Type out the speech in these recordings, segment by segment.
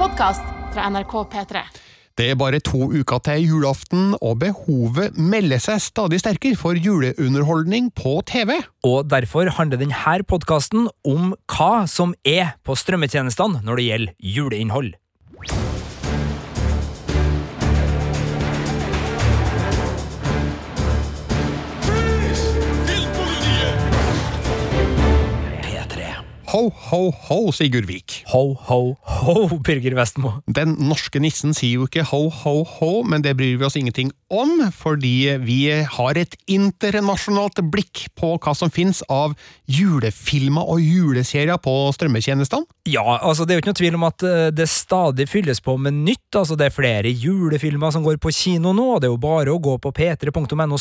podkast fra NRK P3. Det er bare to uker til julaften, og behovet melder seg stadig sterkere for juleunderholdning på TV. Og derfor handler denne podkasten om hva som er på strømmetjenestene når det gjelder juleinnhold. Ho, ho, ho, Sigurd Vik. Ho, ho, ho, Birger Vestmo. Den norske nissen sier jo ikke ho, ho, ho, men det bryr vi oss ingenting om, fordi vi har et internasjonalt blikk på hva som finnes av julefilmer og juleserier på strømmetjenestene. Ja, altså det er jo ikke noe tvil om at eh, det stadig fylles på med nytt. altså Det er flere julefilmer som går på kino nå, og det er jo bare å gå på p3.no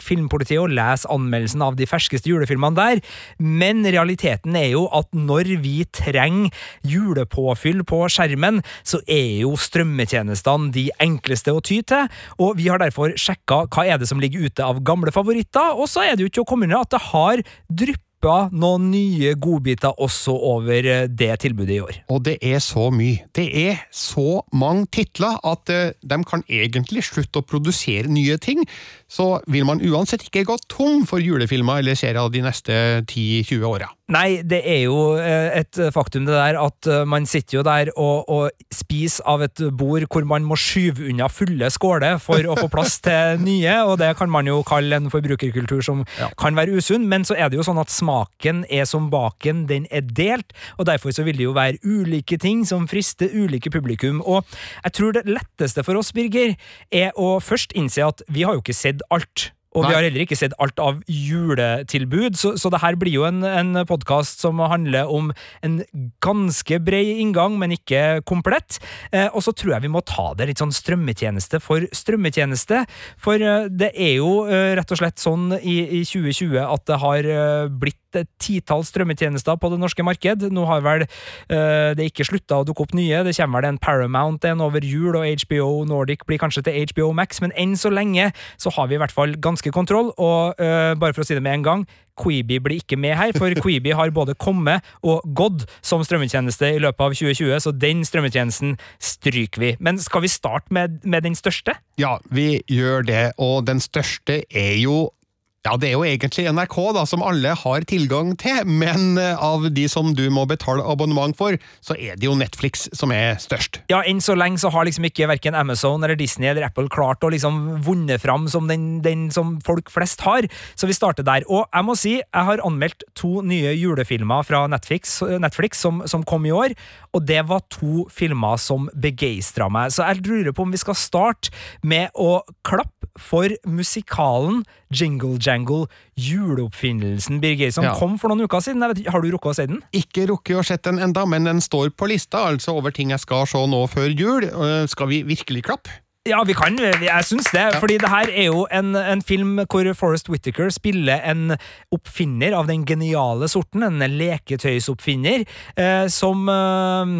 filmpolitiet og lese anmeldelsen av de ferskeste julefilmene der. Men realiteten er jo at når vi trenger julepåfyll på skjermen, så er jo strømmetjenestene de enkleste å ty til, og vi har derfor sjekka hva er det som ligger ute av gamle favoritter, og så er det jo ikke å komme unna at det har dryppet noen nye godbiter også over eh, det tilbudet i år. Og det er så mye. Det er så mange titler at uh, de kan egentlig slutte å produsere nye ting. Så vil man uansett ikke gå tom for julefilmer eller serier de neste 10-20 åra. Nei, det er jo eh, et faktum det der at man sitter jo der og, og spiser av et bord hvor man må skyve unna fulle skåler for å få plass til nye, og det kan man jo kalle en forbrukerkultur som ja. kan være usunn, men så er det jo sånn at smaken er som baken, den er delt, og derfor så vil det jo være ulike ting som frister ulike publikum. Og jeg tror det letteste for oss, Birger, er å først innse at vi har jo ikke sett alt. Og Nei. vi har heller ikke sett alt av juletilbud, så, så det her blir jo en, en podkast som handler om en ganske bred inngang, men ikke komplett. Eh, og så tror jeg vi må ta det litt sånn strømmetjeneste for strømmetjeneste. For eh, det er jo eh, rett og slett sånn i, i 2020 at det har eh, blitt et titall strømmetjenester på det norske marked. Nå har vel uh, det ikke slutta å dukke opp nye. Det kommer vel en Paramount en over jul, og HBO Nordic blir kanskje til HBO Max, men enn så lenge så har vi i hvert fall ganske kontroll. Og uh, bare for å si det med en gang, Queeby blir ikke med her, for Queeby har både kommet og gått som strømmetjeneste i løpet av 2020, så den strømmetjenesten stryker vi. Men skal vi starte med, med den største? Ja, vi gjør det, og den største er jo ja, det er jo egentlig NRK da, som alle har tilgang til, men eh, av de som du må betale abonnement for, så er det jo Netflix som er størst. Ja, enn så lenge så har liksom ikke verken Amazon eller Disney eller Apple klart å liksom vunne fram som den, den, som folk flest har, så vi starter der. Og jeg må si, jeg har anmeldt to nye julefilmer fra Netflix, Netflix som, som kom i år, og det var to filmer som begeistra meg, så jeg lurer på om vi skal starte med å klappe for musikalen Jingle Jangle, juleoppfinnelsen, Birger, som ja. kom for noen uker siden. Vet, har du rukket å se den? Ikke rukket å se den enda, men den står på lista, altså over ting jeg skal se nå før jul. Skal vi virkelig klappe? Ja, vi kan. Jeg syns det. Ja. Fordi det her er jo en, en film hvor Forest Whittaker spiller en oppfinner av den geniale sorten. En leketøysoppfinner eh, som eh,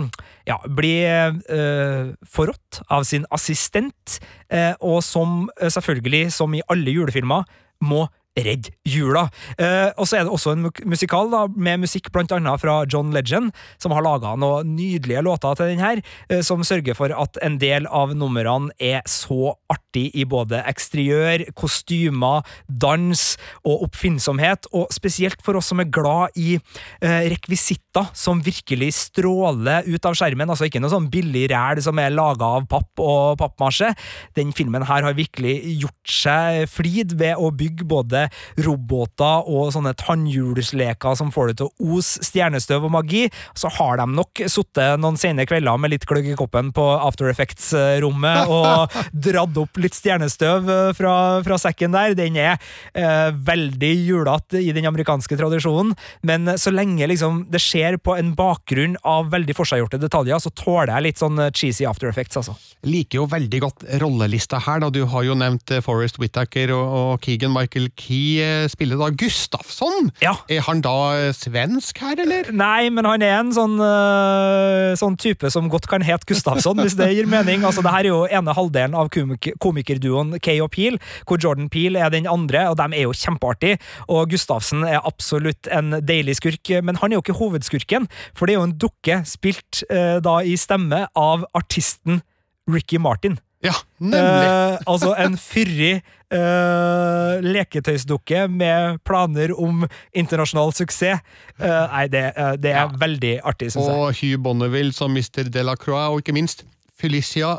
ja, blir eh, forrådt av sin assistent, eh, og som eh, selvfølgelig, som i alle julefilmer, må Redd jula. Eh, og så er det også en musikal da, med musikk blant annet fra John Legend, som har laga noen nydelige låter til den her, eh, som sørger for at en del av numrene er så artig i både eksteriør, kostymer, dans og oppfinnsomhet, og spesielt for oss som er glad i eh, rekvisitter som virkelig stråler ut av skjermen, altså ikke noe sånn billig ræl som er laga av papp og pappmasje. Den filmen her har virkelig gjort seg flid ved å bygge både roboter og sånne tannhjulsleker som får det til å ose stjernestøv og magi. Så har de nok sittet noen sene kvelder med litt kløgg i koppen på After Effects-rommet og dratt opp litt stjernestøv eh, fra, fra sekken der. Den er eh, veldig julete i den amerikanske tradisjonen, men så lenge liksom det skjer på en bakgrunn av veldig forseggjorte detaljer, så tåler jeg litt sånn cheesy After Effects, altså. Liker jo veldig godt rollelista her, da. Du har jo nevnt eh, Forest Whittaker og, og Keegan Michael Key eh, spiller da Gustafsson. Ja. Er han da eh, svensk her, eller? Nei, men han er en sånn, øh, sånn type som godt kan hete Gustafsson, hvis det gir mening. Altså, det her er jo ene halvdelen av komik komikerduoen Kay og Peel, hvor Jordan Peel er den andre, og de er jo kjempeartige. Og Gustafsson er absolutt en deilig skurk, men han er jo ikke hovedskurken, for det er jo en dukke spilt øh, da i stemme av artisten Ricky Martin. Ja, nemlig. Eh, altså en fyrig eh, leketøysdukke med planer om internasjonal suksess. Uh, nei, det, uh, det er Ja. veldig artig, syns jeg. Og Hugh Bonneville som Mr. Delacroix, og ikke minst Felicia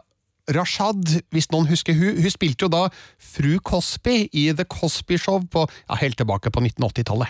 Rashad, hvis noen husker hun. Hun spilte jo da fru Cosby i The Cosby Show på, ja, helt tilbake på 1980-tallet.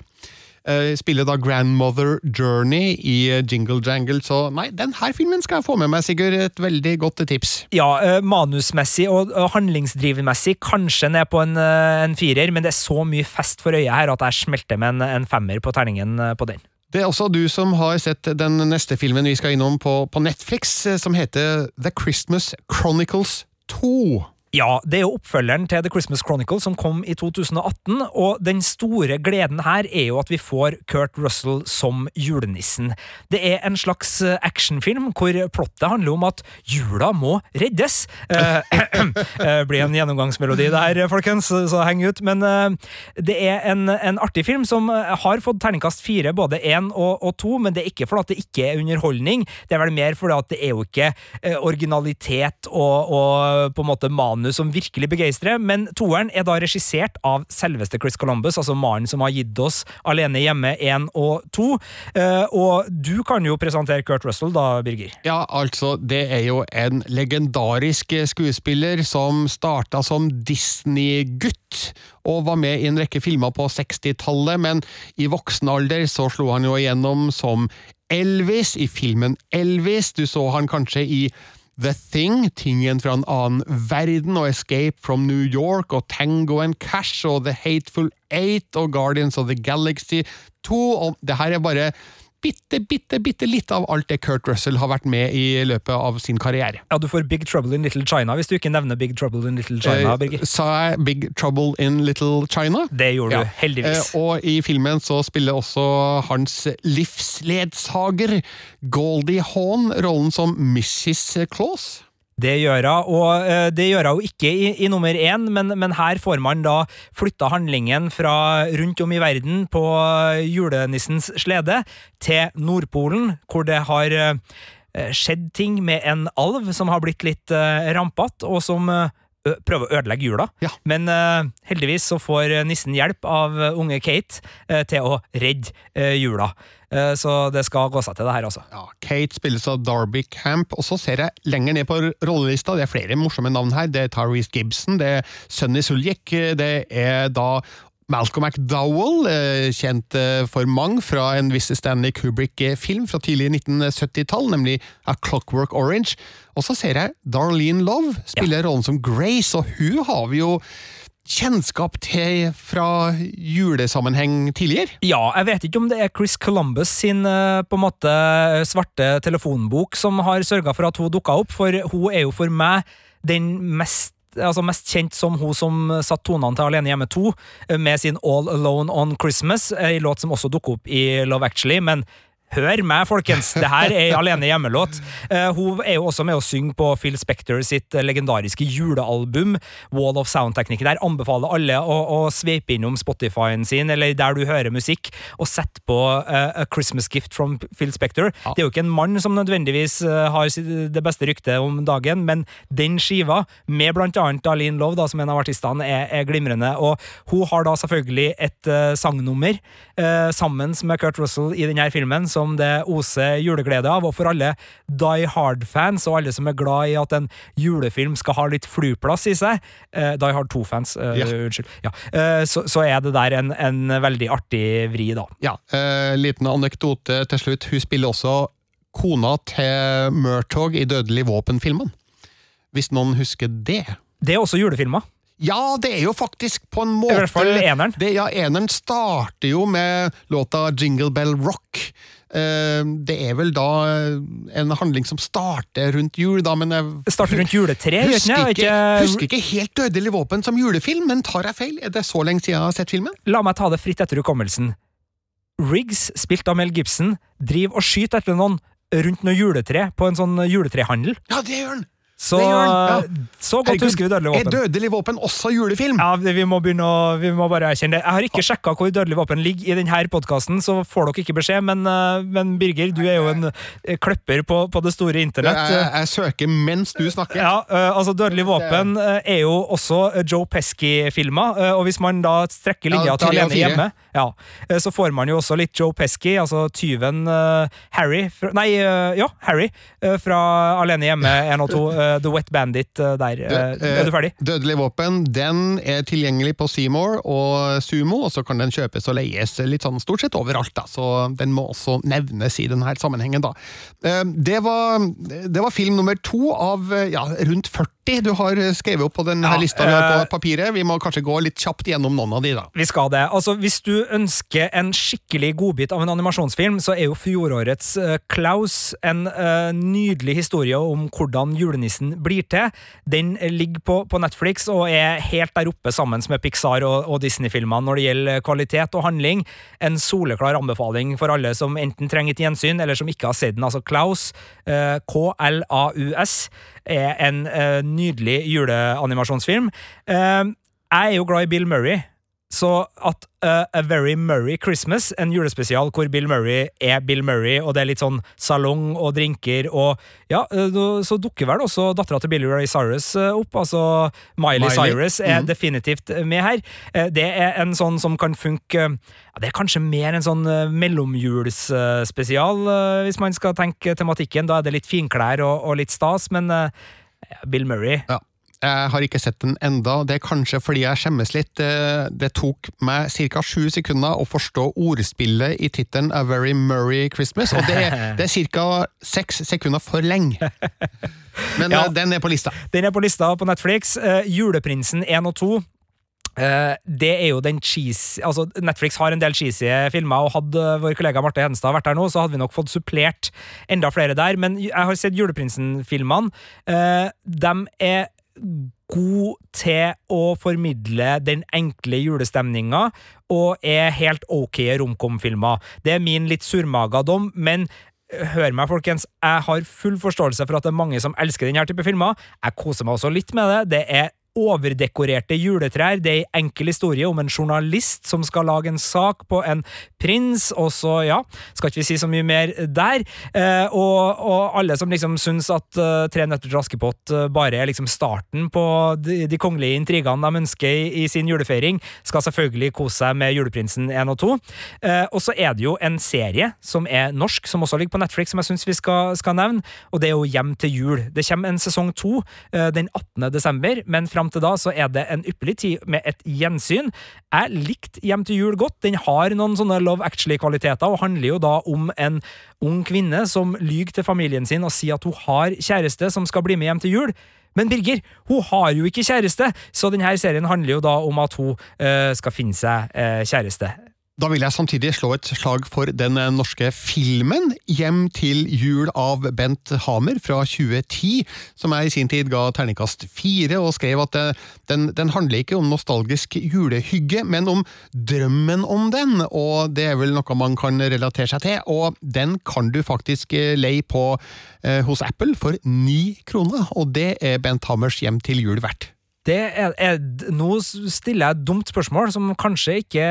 Uh, spiller da Grandmother Journey i eh, Jingle Jangle, så nei, den her filmen skal jeg få med meg, Sigurd. Et veldig godt tips. Ja, eh, manusmessig og og handlingsdrivmessig kanskje ned på en, eh, en firer, men det er så mye fest for øyet her at jeg smelter med en, en femmer på terningen eh, på den. Det er også du som har sett den neste filmen vi skal innom på, på Netflix, eh, som heter The Christmas Chronicles 2. Ja, det er jo oppfølgeren til The Christmas Chronicle som kom i 2018, og den store gleden her er jo at vi får Kurt Russell som julenissen. Det er en slags eh, actionfilm hvor plottet handler om at jula må reddes. Eh, eh, blir en gjennomgangsmelodi der, folkens, så heng ut. Men eh, det er en, en artig film som eh, har fått terningkast fire, både én og, og to, men det er ikke fordi det ikke er underholdning, det er vel mer fordi det er jo ikke eh, originalitet og, og på en måte manus som virkelig begeistrer, men toeren er da regissert av selveste Chris Columbus, altså mannen som har gitt oss Alene hjemme 1 og 2. Eh, og du kan jo presentere Kurt Russell, da, Birger. Ja, altså, det er jo en legendarisk skuespiller som starta som Disney-gutt, og var med i en rekke filmer på 60-tallet, men i voksen alder så slo han jo igjennom som Elvis i filmen Elvis. Du så han kanskje i The Thing, tingen fra en annen verden, og Escape from New York, og Tango and Cash, og The Hateful Eight, og Guardians of the Galaxy 2, og det her er bare bitte, bitte, bitte litt av alt det Kurt Russell har vært med i løpet av sin karriere. Ja, Du får Big Trouble in Little China hvis du ikke nevner Big Trouble in Little China, Eh, Sa jeg Big Trouble in Little China? Det gjorde Ja. du, heldigvis. Eh, og i filmen så spiller også hans livsledsager, Goldie Hawn, rollen som Mrs. Claus. Det gjør hun, og eh, det gjør hun ikke i, i nummer én, men, men her får man da flytta handlingen fra rundt om i verden på julenissens slede til Nordpolen, hvor det har eh, skjedd ting med en alv som har blitt litt rampete, og som eh, prøver å ødelegge jula. Ja. Men eh, heldigvis så får nissen hjelp av eh, unge Kate eh, til å redde eh, jula. Eh, så det skal gå seg til, det her, altså. Ja, Kate spilles av Darby Camp, og så ser jeg lenger ned på rollelista, det er flere morsomme navn her. Det er Tyrese Gibson, det er Sunny Suljek, det er da Malcolm McDowell, eh, kjent eh, for mange fra en viss Stanley Kubrick-film fra tidlig 1970-tall, nemlig A Clockwork Orange. Og så ser jeg Darlene Love spille rollen som Grace, og hun har vi jo kjennskap til fra julesammenheng tidligere. Ja, jeg vet ikke om det er Chris Columbus sin eh, på en måte svarte telefonbok som har sørga for at hun dukka opp, for hun er jo for meg den mest Altså mest kjent som hun som satt tonene til Alene hjemme 2 eh, med sin All Alone on Christmas, ei låt som også dukker opp i Love Actually. men Hør meg, folkens! Det her er en Alene hjemme-låt. Eh, hun er jo også med å synge på Phil Spector sitt eh, legendariske julealbum, Wall of Sound-teknikken. Der anbefaler alle å, å sveipe innom Spotify-en sin, eller der du hører musikk, og sette på uh, A Christmas Gift from Phil Spector. Det er jo ikke en mann som nødvendigvis har det beste ryktet om dagen, men den skiva, med blant annet Darlene Love, da, som en av artistene, er, er glimrende. Og hun har da selvfølgelig et uh, sangnummer sammen med Kurt Russell i denne filmen, som det oser juleglede av. Og for alle Die Hard-fans, og alle som er glad i at en julefilm skal ha litt flyplass i seg, eh, Die Hard 2-fans, eh, Ja. unnskyld, ja, eh, så, så er det der en, en veldig artig vri, da. Ja, eh, liten anekdote til slutt. Hun spiller også kona til Murtog i Dødelig våpen-filmen. Hvis noen husker det. Det er også julefilmer. Ja, det er jo faktisk på en måte I hvert fall eneren. Det, ja, eneren starter jo med låta Jingle Bell Rock. Eh, det er vel da en handling som starter rundt jul, da, men jeg Starter rundt juletreet, husker ikke, ikke? husker ikke helt Dødelig våpen som julefilm, men tar jeg feil? Er det så lenge siden jeg har sett filmen? La meg ta det fritt etter hukommelsen. Riggs, spilt av Mel Gibson, driver og skyter etter noen rundt noe juletre på en sånn juletrehandel. Ja, det gjør den! Så, Det gjør den, så godt Herregud, husker vi Dødelig Er. Dødelig våpen også julefilm? Ja, vi må begynne å, vi må bare erkjenne det. Jeg har ikke sjekka hvor Dødelig våpen ligger i denne podkasten, så får dere ikke beskjed, men, eh, men Birger, du er jo en eh, kløpper på, på det store internett. Jeg, jeg søker mens du snakker. Ja, eh, altså Dødelig våpen er jo også Joe Pesky-filmer, og hvis man da strekker linja Ja, til Alene hjemme, ja, eh, så får man jo også litt Joe Pesky, altså tyven eh, Harry fra, Nei, eh, ja, Harry fra Alene hjemme 1 og 2, eh, The Wet Bandit der. Død, Dø- er du ferdig? Dødelig våpen den er tilgjengelig på Seymour og Sumo, og så kan den kjøpes og leies litt sånn stort sett overalt. da, Så den må også nevnes i denne sammenhengen. da. Det var, det var film nummer to av ja, rundt 40 du har skrevet opp på denne Ja, lista vi har på papiret. Vi må kanskje gå litt kjapt gjennom noen av de, da. Vi skal det. Altså, Hvis du ønsker en skikkelig godbit av en animasjonsfilm, så er jo fjorårets eh, Klaus en uh, nydelig historie om hvordan julenissen blir til. Den ligger på, på Netflix og er helt der oppe sammen med Pixar og, og Disney-filmene når det gjelder kvalitet og handling. En soleklar anbefaling for alle som enten trenger et gjensyn, eller som ikke har sett den. Altså Klaus, uh, K-L-A-U-S, er en eh, nydelig juleanimasjonsfilm. Eh, jeg er jo glad i Bill Murray. Så at uh, A Very Murray Christmas, en julespesial hvor Bill Murray er Bill Murray, og det er litt sånn salong og drinker og Ja, uh, så dukker vel også dattera til Billy Ray Cyrus uh, opp. Altså Miley, Miley. Cyrus er Mhm. definitivt med her. Det er en sånn som kan funke ja, Det er kanskje mer en sånn mellomjulsspesial, hvis man skal tenke tematikken. Da er det litt finklær og, og litt stas, men Bill Murray Ja. Jeg har ikke sett den enda. Det er kanskje fordi jeg skjemmes litt. Det, tok meg ca. sju sekunder å forstå ordspillet i tittelen A Very Murray Christmas, og det, er- det er ca. seks sekunder for lenge. Men Ja. eh, den er på lista. Den er på lista på Netflix. Eh, Juleprinsen 1 og 2. eh, det er jo den cheesy Altså, Netflix har en del cheesy filmer, og hadde vår kollega Marte Hedenstad vært der nå, så hadde vi nok fått supplert enda flere der. Men jeg har sett Juleprinsen-filmene. De er god til å formidle den enkle julestemninga, og er helt ok romcom-filmer. Det er min litt surmaga dom, men Hør meg, folkens. Jeg har full forståelse for at det er mange som elsker denne type filmer. Jeg koser meg også litt med det. Det er overdekorerte juletrær. Det er en enkel historie om en journalist som skal lage en sak på en prins, og så, ja, skal ikke vi si så mye mer der. Eh, og, og alle som liksom syns at uh, Tre nøtter til Askepott uh, bare er liksom starten på de, de kongelige intrigene de ønsker i, i sin julefeiring, skal selvfølgelig kose seg med Juleprinsen 1 og 2. Eh, og så er det jo en serie som er norsk, som også ligger på Netflix, som jeg syns vi skal, skal nevne, og det er jo Hjem til jul. Det kommer en sesong to eh, den 18. desember, men fram til da så er det en ypperlig tid med et gjensyn. Jeg likte Hjem til jul godt. Den har noen sånne Love Actually-kvaliteter, og handler jo da om en ung kvinne som lyver til familien sin og sier at hun har kjæreste som skal bli med hjem til jul. Men Birger, hun har jo ikke kjæreste, så denne serien handler jo da om at hun eh, skal finne seg eh, kjæreste. Da vil jeg samtidig slå et slag for den eh, norske filmen Hjem til jul av Bent Hamer fra 2010, som jeg i sin tid ga terningkast fire, og skrev at den, den handler ikke om nostalgisk julehygge, men om drømmen om den, og det er vel noe man kan relatere seg til, og den kan du faktisk eh, leie på eh, hos Apple for ni kroner, og det er Bent Hamers Hjem til jul verdt. Det er, er, nå stiller jeg et dumt spørsmål som kanskje ikke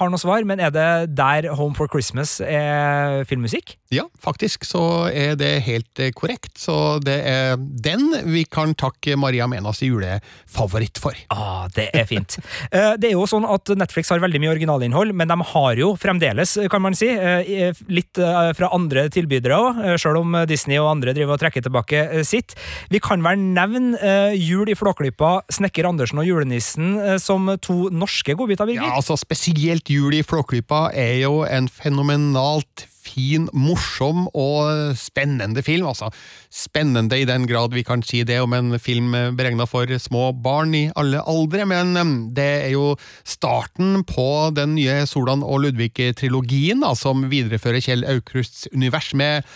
har noe svar, men er det der Home for Christmas er filmmusikk? Ja, faktisk så er det helt eh, korrekt, så det er den vi kan takke Maria Menas julefavoritt for. Ah, det er fint. Eh, det er jo sånn at Netflix har veldig mye originalinnhold, men de har jo fremdeles, kan man si, eh, litt fra andre tilbydere òg, sjøl om Disney og andre driver og trekker tilbake sitt. Vi kan vel nevne Jul i Flåklypa Snekker Andersen og julenissen eh, som to norske godbiter, Birger. Ja, altså Spesielt Jul i Flåklypa er jo en fenomenalt fin, morsom og spennende film. Altså, spennende i den grad vi kan si det om en film beregna for små barn i alle aldre, men um, det er jo starten på den nye Solan og Ludvig-trilogien, som viderefører Kjell Aukrusts univers med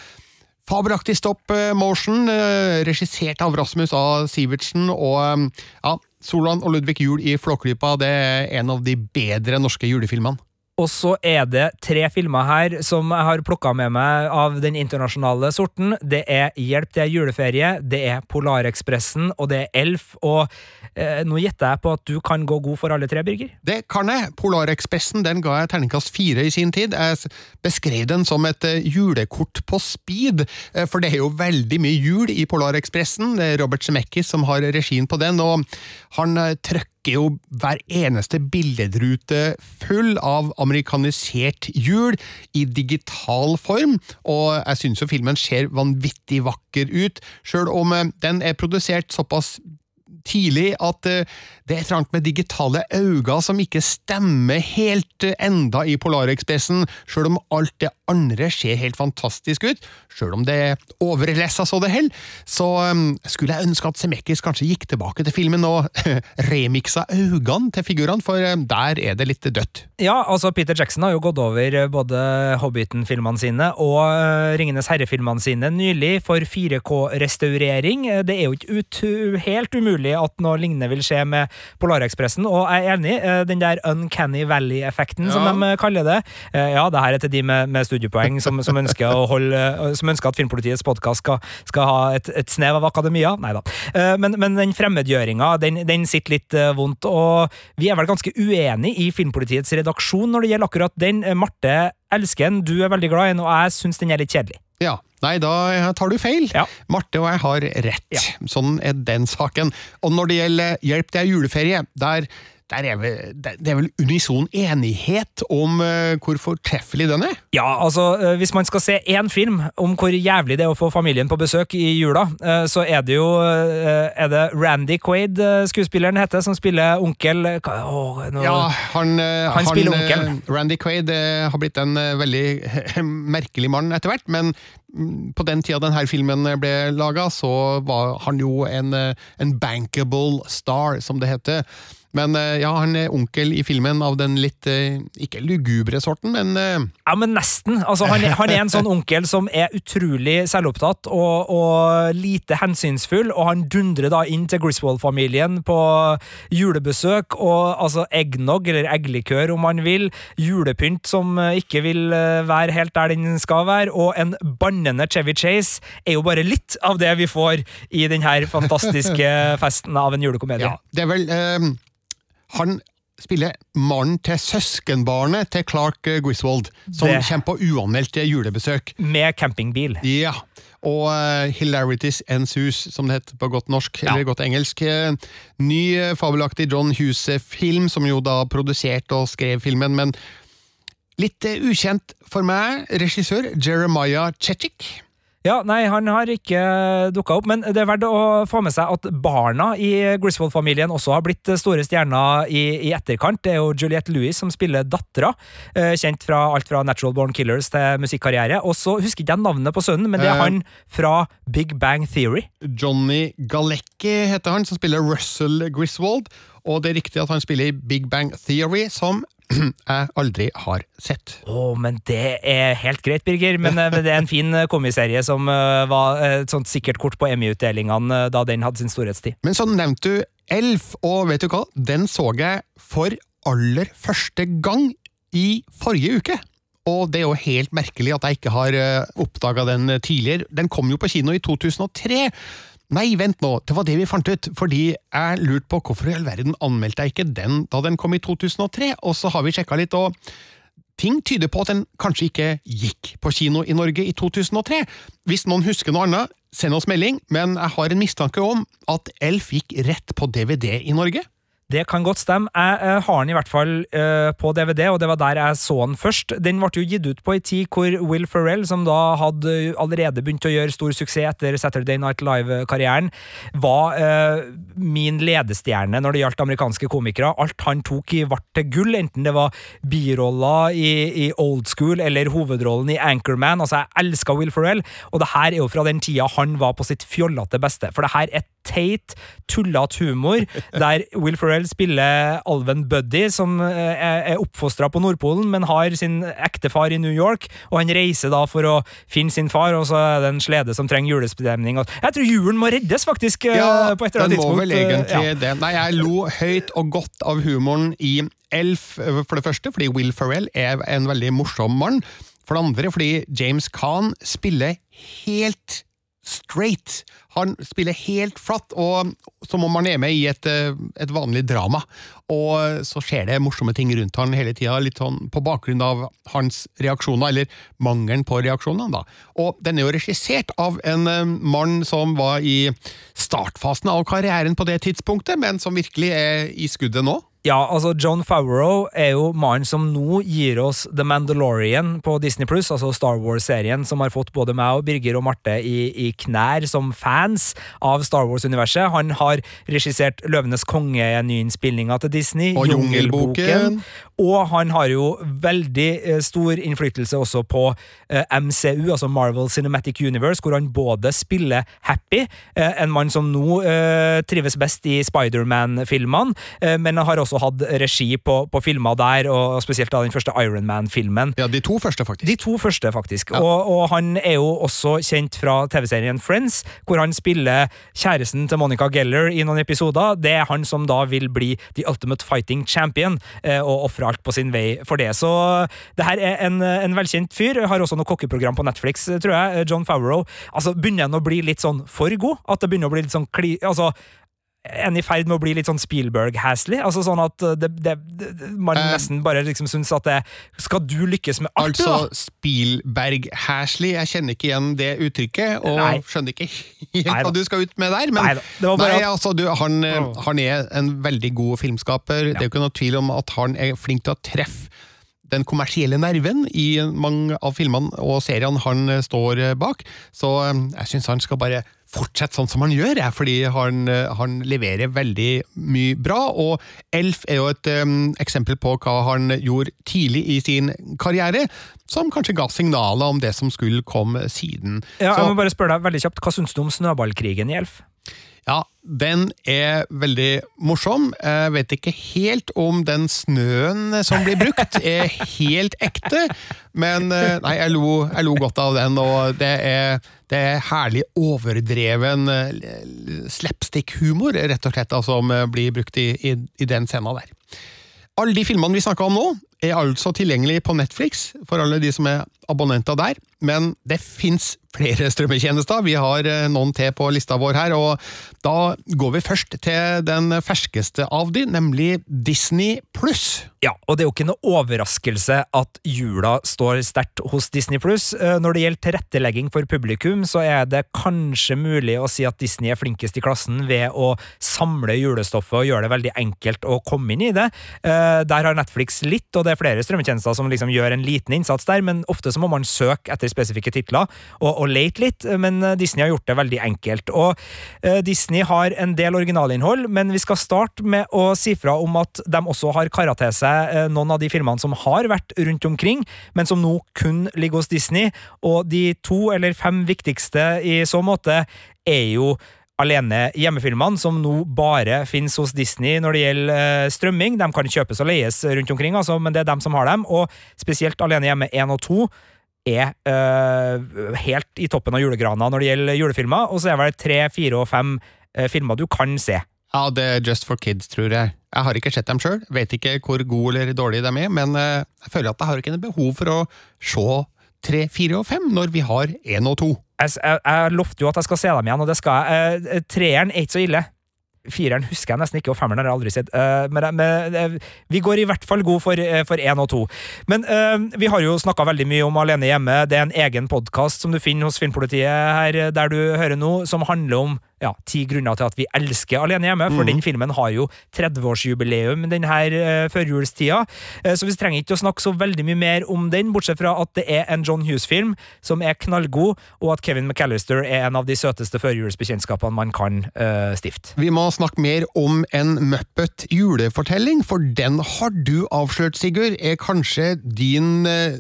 Fabelaktig stop motion, eh, regissert av Rasmus A. Sivertsen, og um, ja, Solan og Ludvig Jul i Flåklypa det er en av de bedre norske julefilmene. Og så er det tre filmer her som jeg har plukka med meg av den internasjonale sorten. Det er Hjelp, er juleferie, det er Polarekspressen, og det er Elf. Og eh, nå gjetter jeg på at du kan gå god for alle tre, Birger? Det kan jeg. Polarekspressen den ga jeg terningkast fire i sin tid. Jeg beskrev den som et eh, julekort på speed, eh, for det er jo veldig mye jul i Polarekspressen. Det er Robert Zemeckis som har regien på den, og han eh, trøkker jo hver eneste billedrute full av amerikanisert jul i digital form, og jeg synes jo filmen ser vanvittig vakker ut, sjøl om eh, den er produsert såpass tidlig at eh, det er trangt med digitale øyne som ikke stemmer helt eh, enda i Polarekspressen, sjøl om alt det andre ser helt fantastisk ut. Sjøl om det er overlessa så det holder, så um, skulle jeg ønske at Semekis kanskje gikk tilbake til filmen og remiksa øynene til figurene, for der er det litt dødt. Ja, altså Peter Jackson har jo gått over både Hobbiten-filmene sine og Ringenes herre-filmene sine nylig for 4K-restaurering. Det er jo ikke ut helt umulig at noe lignende vil skje med Polarekspressen, og jeg er enig, den der Uncanny Valley-effekten, ja. som de kaller det. Ja, det her er til de med, med studiepoeng som, som, ønsker holde, som ønsker at Filmpolitiets podkast skal, skal, ha et, et, snev av akademia. Nei da. Men, men, den fremmedgjøringa, den, den, sitter litt vondt, og vi er vel ganske uenige i Filmpolitiets redaksjon når det gjelder akkurat den. Marte elsker den, du er veldig glad i den, og jeg syns den er litt kjedelig. Ja, Nei, da tar du feil. Ja. Marte og jeg har rett. Ja. Sånn er den saken. Og når det gjelder Hjelp, det er juleferie, der er vel, det er vel unison enighet om uh, hvor fortreffelig den er? Ja, altså, uh, hvis man skal se én film om hvor jævlig det er å få familien på besøk i jula, uh, så er det jo Er det Randy Quaid, skuespilleren heter, som spiller onkel oh, no, Ja, han, han, han onkel. Randy Quaid har blitt en veldig merkelig mann etter hvert, men mm, på den tida denne filmen ble laga, så var han jo en, en bankable star, som det heter. Men eh, ja, han er onkel i filmen av den litt eh, ikke lugubre sorten, men eh, Ja, men nesten. Altså, han, er, han er en sånn onkel som er utrolig selvopptatt og, og lite hensynsfull, og han dundrer da inn til Griswold-familien på julebesøk, og altså eggnog, eller egglikør om man vil, julepynt som ikke vil være helt der den skal være, og en bannende Chevy Chase er jo bare litt av det vi får i denne fantastiske festen av en julekomedie. Ja, det er vel... Uh han spiller mannen til søskenbarnet til Clark Griswold, som det. kommer på uanmeldt julebesøk. Med campingbil. Ja. Og uh, Hilarities Ensues, som det heter på godt norsk, ja. eller godt engelsk. Uh, ny, uh, fabelaktig John Huse-film, som jo da produserte og skrev filmen, men litt ukjent for meg. Regissør Jeremiah Chechik. Ja, nei, han har ikke dukka opp, men det er verdt å få med seg at barna i Griswold-familien også har blitt store stjerner i, i, etterkant. Det er jo Juliette Louis som spiller dattera, eh, kjent fra alt fra Natural Born Killers til musikkarriere. Og så husker ikke jeg navnet på sønnen, men det er eh. han fra Big Bang Theory. Johnny Galecki heter han, som spiller Russell Griswold. Og det er riktig at han spiller i Big Bang Theory, som jeg aldri har sett. Å, oh, men det er helt greit, Birger. Men eh, det er en fin eh, komiserie som eh, var et sånt sikkert kort på Emmy-utdelingene da den hadde sin storhetstid. Men så nevnte du Elf, og vet du hva? Den så jeg for aller første gang i forrige uke. Og det er jo helt merkelig at jeg ikke har oppdaga den tidligere. Den kom jo på kino i 2003. Nei, vent nå, det var det vi fant ut, fordi jeg lurte på hvorfor i all verden anmeldte jeg ikke den da den kom i 2003, og så har vi sjekka litt, og ting tyder på at den kanskje ikke gikk på kino i Norge i 2003. Hvis noen husker noe annet, send oss melding, men jeg har en mistanke om at Elf gikk rett på DVD i Norge. Det kan godt stemme. Jeg uh, har den i hvert fall uh, på DVD, og det var der jeg så den først. Den ble jo gitt ut på ei tid hvor Will Ferrell, som da hadde allerede begynt å gjøre stor suksess etter Saturday Night Live-karrieren, var uh, min ledestjerne når det gjaldt amerikanske komikere. Alt han tok i ble til gull, enten det var biroller i, i, Old School eller hovedrollen i Anchorman. Altså, jeg elska Will Ferrell, og det her er jo fra den tida han var på sitt fjollete beste. For det her er teit, tullete humor, der Will Ferrell spiller alven Buddy, som eh, er oppfostra på Nordpolen, men har sin ektefar i New York, og han reiser da for å finne sin far, og så er det en slede som trenger julestemning. Jeg tror julen må reddes, faktisk, eh, ja, på et eller annet tidspunkt. Den må vel egentlig ja. det. Nei, jeg lo høyt og godt av humoren i Elf, for det første, fordi Will Ferrell er en veldig morsom mann. For det andre fordi James Khan spiller helt straight. Han spiller helt flatt, og som om han er med i et, eh, et, vanlig drama. Og så skjer det morsomme ting rundt han hele tida, litt sånn på bakgrunn av hans reaksjoner, eller mangelen på reaksjoner. da. Og den er jo regissert av en eh, mann som var i startfasen av karrieren på det tidspunktet, men som virkelig er i skuddet nå. Ja, altså John Favreau er jo mannen som nå gir oss The Mandalorian på Disney Pluss, altså Star Wars-serien som har fått både meg og Birger og Marte i, i knær som fans av Star Wars-universet. Han har regissert Løvenes konge-nyinnspillinga til Disney, og Jungelboken. Og han har jo veldig eh, stor innflytelse også på eh, MCU, altså Marvel Cinematic Universe, hvor han både spiller Happy, eh, en mann som nå eh, trives best i Spiderman-filmene, eh, men har også også hatt regi på, på filmer der, og spesielt da den første Ironman-filmen. Ja, de to første, faktisk. De to første, faktisk. Ja. Og, og, han er jo også kjent fra TV-serien Friends, hvor han spiller kjæresten til Monica Geller i noen episoder. Det er han som da vil bli The Ultimate Fighting Champion, eh, og ofre alt på sin vei for det. Så det her er en, en velkjent fyr. Har også noe kokkeprogram på Netflix, tror jeg. John Favreau. Altså, Begynner han å bli litt sånn for god? At det begynner å bli litt sånn kli... Altså, en i ferd med å bli litt sånn Spielberg-Hasley? Altså sånn at det, det, det, man uh, nesten bare liksom syns at det Skal du lykkes med alt, altså, da? Spielberg-Hasley, jeg kjenner ikke igjen det uttrykket, og nei. skjønner ikke helt nei, hva du skal ut med der. Men nei, nei altså, du, han, han, er en veldig god filmskaper. Ja. Det er jo ikke noe tvil om at han er flink til å treffe den kommersielle nerven i mange av filmene og seriene han står bak, så jeg syns han skal bare fortsette sånn som han gjør, jeg, fordi han, han, leverer veldig mye bra. Og Elf er jo et um, eksempel på hva han gjorde tidlig i sin karriere, som kanskje ga signaler om det som skulle komme siden. Ja, jeg må bare spørre deg veldig kjapt, Hva syns du om snøballkrigen i Elf? Ja, den er veldig morsom. Jeg vet ikke helt om den snøen som blir brukt, er helt ekte, men eh, nei, jeg lo, jeg lo godt av den, og det er, det er herlig overdreven eh, slapstick-humor, rett og slett, som blir brukt i, i, i den scenen der. Alle de filmene vi snakka om nå, er altså tilgjengelig på Netflix for alle de som er abonnenter der, men det fins flere strømmetjenester. Vi har eh, noen til på lista vår her, og da går vi først til den ferskeste av de, nemlig Disney pluss. Ja, og det er jo ikke noe overraskelse at jula står sterkt hos Disney pluss. Eh, når det gjelder tilrettelegging for publikum, så er det kanskje mulig å si at Disney er flinkest i klassen ved å samle julestoffet og gjøre det veldig enkelt å komme inn i det. Eh, der har Netflix litt, og det er flere strømmetjenester som liksom gjør en liten innsats der, men ofte så må man søke etter spesifikke titler. og og lete litt, men eh, Disney har gjort det veldig enkelt. Og uh, Disney har en del originalinnhold, men vi skal starte med å si fra om at de også har kara til seg uh, noen av de filmene som har vært rundt omkring, men som nå kun ligger hos Disney. Og de to eller fem viktigste i så måte er jo alene hjemmefilmene, som nå bare finnes hos Disney når det gjelder strømming. De kan kjøpes og leies rundt omkring, altså, men det er dem som har dem. Og spesielt Alene hjemme 1 og 2 er uh, helt i toppen av julegrana når det gjelder julefilmer, og så er det tre, fire og fem uh, filmer du kan se. Ja, det er Just for Kids, tror jeg. Jeg har ikke sett dem sjøl, vet ikke hvor gode eller dårlige de er, men uh, jeg føler at jeg har ikke noe behov for å se tre, fire og fem når vi har én og to. Jeg, jeg, jeg lovte jo at jeg skal se dem igjen, og det skal jeg. treeren er ikke så ille. Fireren husker jeg nesten ikke, og femmeren har jeg aldri sett. Uh, men, men uh, vi går i hvert fall god for én uh, og to. Men vi har jo snakka veldig mye om Alene hjemme. Det er en egen podkast som du finner hos Filmpolitiet her der du hører nå, som handler om ja, ti grunner til at vi elsker Alene hjemme, for den filmen har jo 30-årsjubileum denne uh, førjulstida. Uh, så vi trenger ikke å snakke så veldig mye mer om den, bortsett fra at det er en John Hughes-film som er knallgod, og at Kevin McAllister er en av de søteste førjulsbekjentskapene man kan uh, stifte. Vi må snakke mer om en Muppet julefortelling, for den har du avslørt, Sigurd, er kanskje din uh,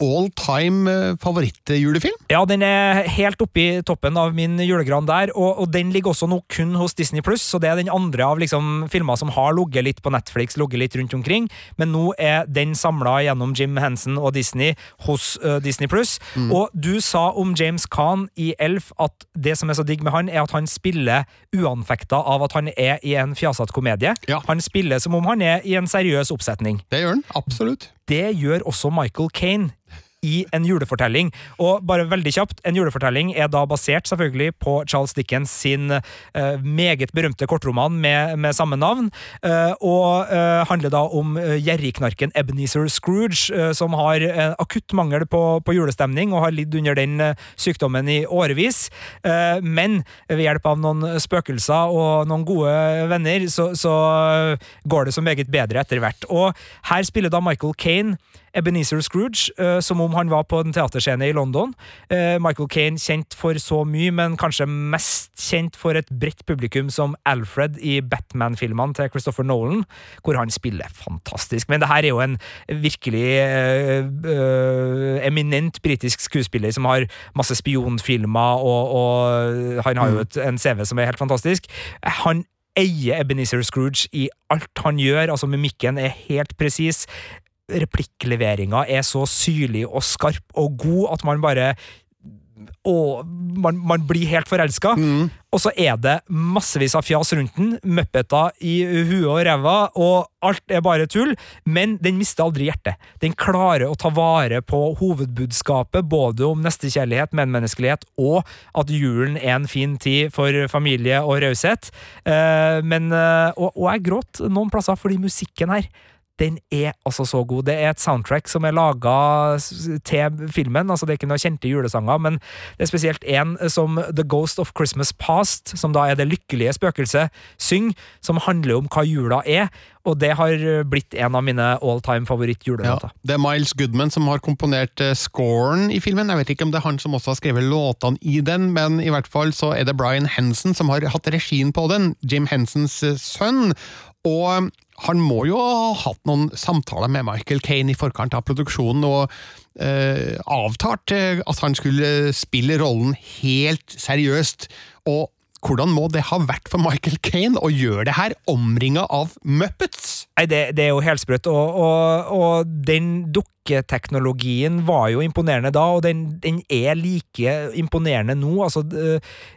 all time eh, favorittjulefilm? Ja, den er helt oppe i toppen av min julegran der, og, og den ligger også nå kun hos Disney Pluss, så det er den andre av liksom, filmer som har ligget litt på Netflix, ligget litt rundt omkring, men nå er den samla gjennom Jim Henson og Disney hos uh, Disney Pluss. Mm. Og du sa om James Khan i Elf at det som er så digg med han, er at han spiller uanfekta av at han er i en fjasete komedie. Ja. Han spiller som om han er i en seriøs oppsetning. Det gjør han, absolutt. Det gjør også Michael Kane i en julefortelling. Og bare veldig kjapt, en julefortelling er da basert selvfølgelig på Charles Dickens sin uh, meget berømte kortroman med, med samme navn, uh, og uh, handler da om gjerrigknarken Ebenezer Scrooge, som har akutt mangel på, på, julestemning og har lidd under den sykdommen i årevis. men ved hjelp av noen spøkelser og noen gode venner, så, så går det så meget bedre etter hvert. Og her spiller da Michael Kane Ebenezer Scrooge, uh, som om han var på en teaterscene i London. Uh, Michael Kane kjent for så mye, men kanskje mest kjent for et bredt publikum som Alfred i Batman-filmene til Christopher Nolan, hvor han spiller fantastisk. Men det her er jo en virkelig øh, eminent britisk skuespiller som har masse spionfilmer, og, og han har jo mm. et, en CV som er helt fantastisk. Han eier Ebenezer Scrooge i alt han gjør. altså Mimikken er helt presis replikkleveringa er så syrlig og skarp og god at man bare og man, man, blir helt forelska. Mm. Og så er det massevis av fjas rundt den, muppeter i huet og ræva, og alt er bare tull. Men den mister aldri hjertet. Den klarer å ta vare på hovedbudskapet, både om nestekjærlighet, medmenneskelighet, og at julen er en fin tid for familie og raushet. Uh, men uh, og, og jeg gråt noen plasser fordi musikken her den er altså så god. Det er et soundtrack som er laga til filmen. altså Det er ikke noen kjente julesanger, men det er spesielt en som The Ghost of Christmas Past, som da er det lykkelige spøkelset, synger, som handler om hva jula er. Og det har blitt en av mine all time favoritt-julelåter. Ja, det er Miles Goodman som har komponert uh, scoren i filmen. Jeg vet ikke om det er han som også har skrevet låtene i den, men i hvert fall så er det Brian Henson som har hatt regien på den. Jim Hensons uh, sønn. Og han må jo ha hatt noen samtaler med Michael Kane i forkant av produksjonen, og eh, avtalt eh, at han skulle spille rollen helt seriøst. Og hvordan må det ha vært for Michael Kane å gjøre det her, omringa av Muppets? Nei, det, det, er jo helt sprøtt, og, og, og den dukketeknologien var jo imponerende da, og den, den, er like imponerende nå. Altså,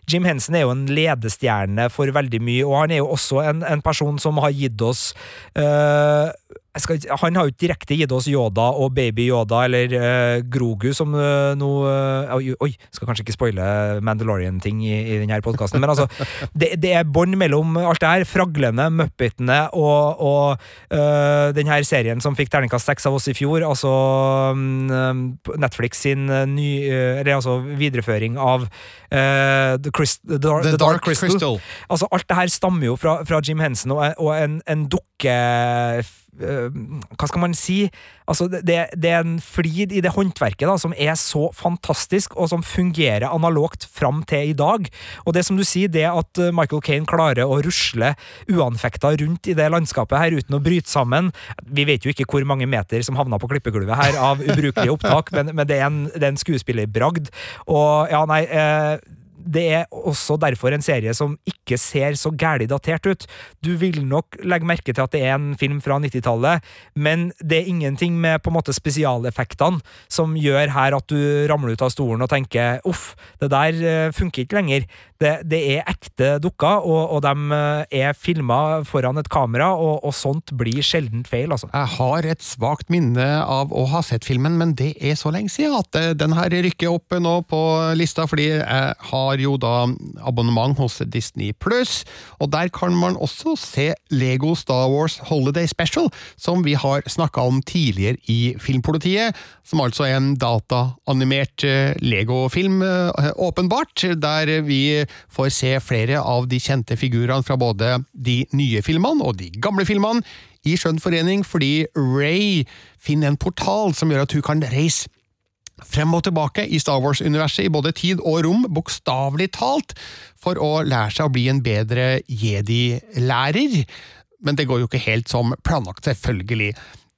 Jim Henson er jo en ledestjerne for veldig mye, og han er jo også en, en person som har gitt oss uh, skal, han har jo ikke direkte gitt oss Yoda og Baby Yoda eller uh, Grogu som uh, noe uh, Oi, skal kanskje ikke spoile Mandalorian-ting i, i denne podkasten, men altså det, det er bånd mellom alt det her. Fraglene, Muppetene og, og uh, den her serien som fikk terningkast seks av oss i fjor, altså um, Netflix sin ny Eller altså videreføring av The, Christ, the, Dark, the, Dark, Crystal. Crystal. Altså Alt det her stammer jo fra, fra Jim Henson og, og en, en dukke Eh, hva skal man si? Altså, det, det, er en flid i det håndverket da, som er så fantastisk, og som fungerer analogt fram til i dag. Og det som du sier, det at eh, Michael Kane klarer å rusle uanfekta rundt i det landskapet her uten å bryte sammen Vi vet jo ikke hvor mange meter som havna på klippegulvet her av ubrukelige opptak, men, men det er en, det er en skuespillerbragd. Og ja, nei eh, det er også derfor en serie som ikke ser så gæli datert ut. Du vil nok legge merke til at det er en film fra 90-tallet, men det er ingenting med på en måte spesialeffektene som gjør her at du ramler ut av stolen og tenker uff, det der eh, funker ikke lenger. Det, det er ekte dukker, og, og de eh, er filma foran et kamera, og, og sånt blir sjelden feil, altså. Jeg har et svakt minne av å ha sett filmen, men det er så lenge siden at eh, den her rykker opp nå på lista, fordi jeg har har jo da abonnement hos Disney Pluss, og der kan man også se Lego Star Wars Holiday Special, som vi har snakka om tidligere i Filmpolitiet, som altså er en dataanimert eh, Lego-film, eh, åpenbart, der vi får se flere av de kjente figurene fra både de nye filmene og de gamle filmene i skjønn forening, fordi Ray finner en portal som gjør at hun kan reise frem og tilbake i Star Wars-universet i både tid og rom, bokstavelig talt, for å lære seg å bli en bedre jedi-lærer. Men det går jo ikke helt som planlagt, selvfølgelig.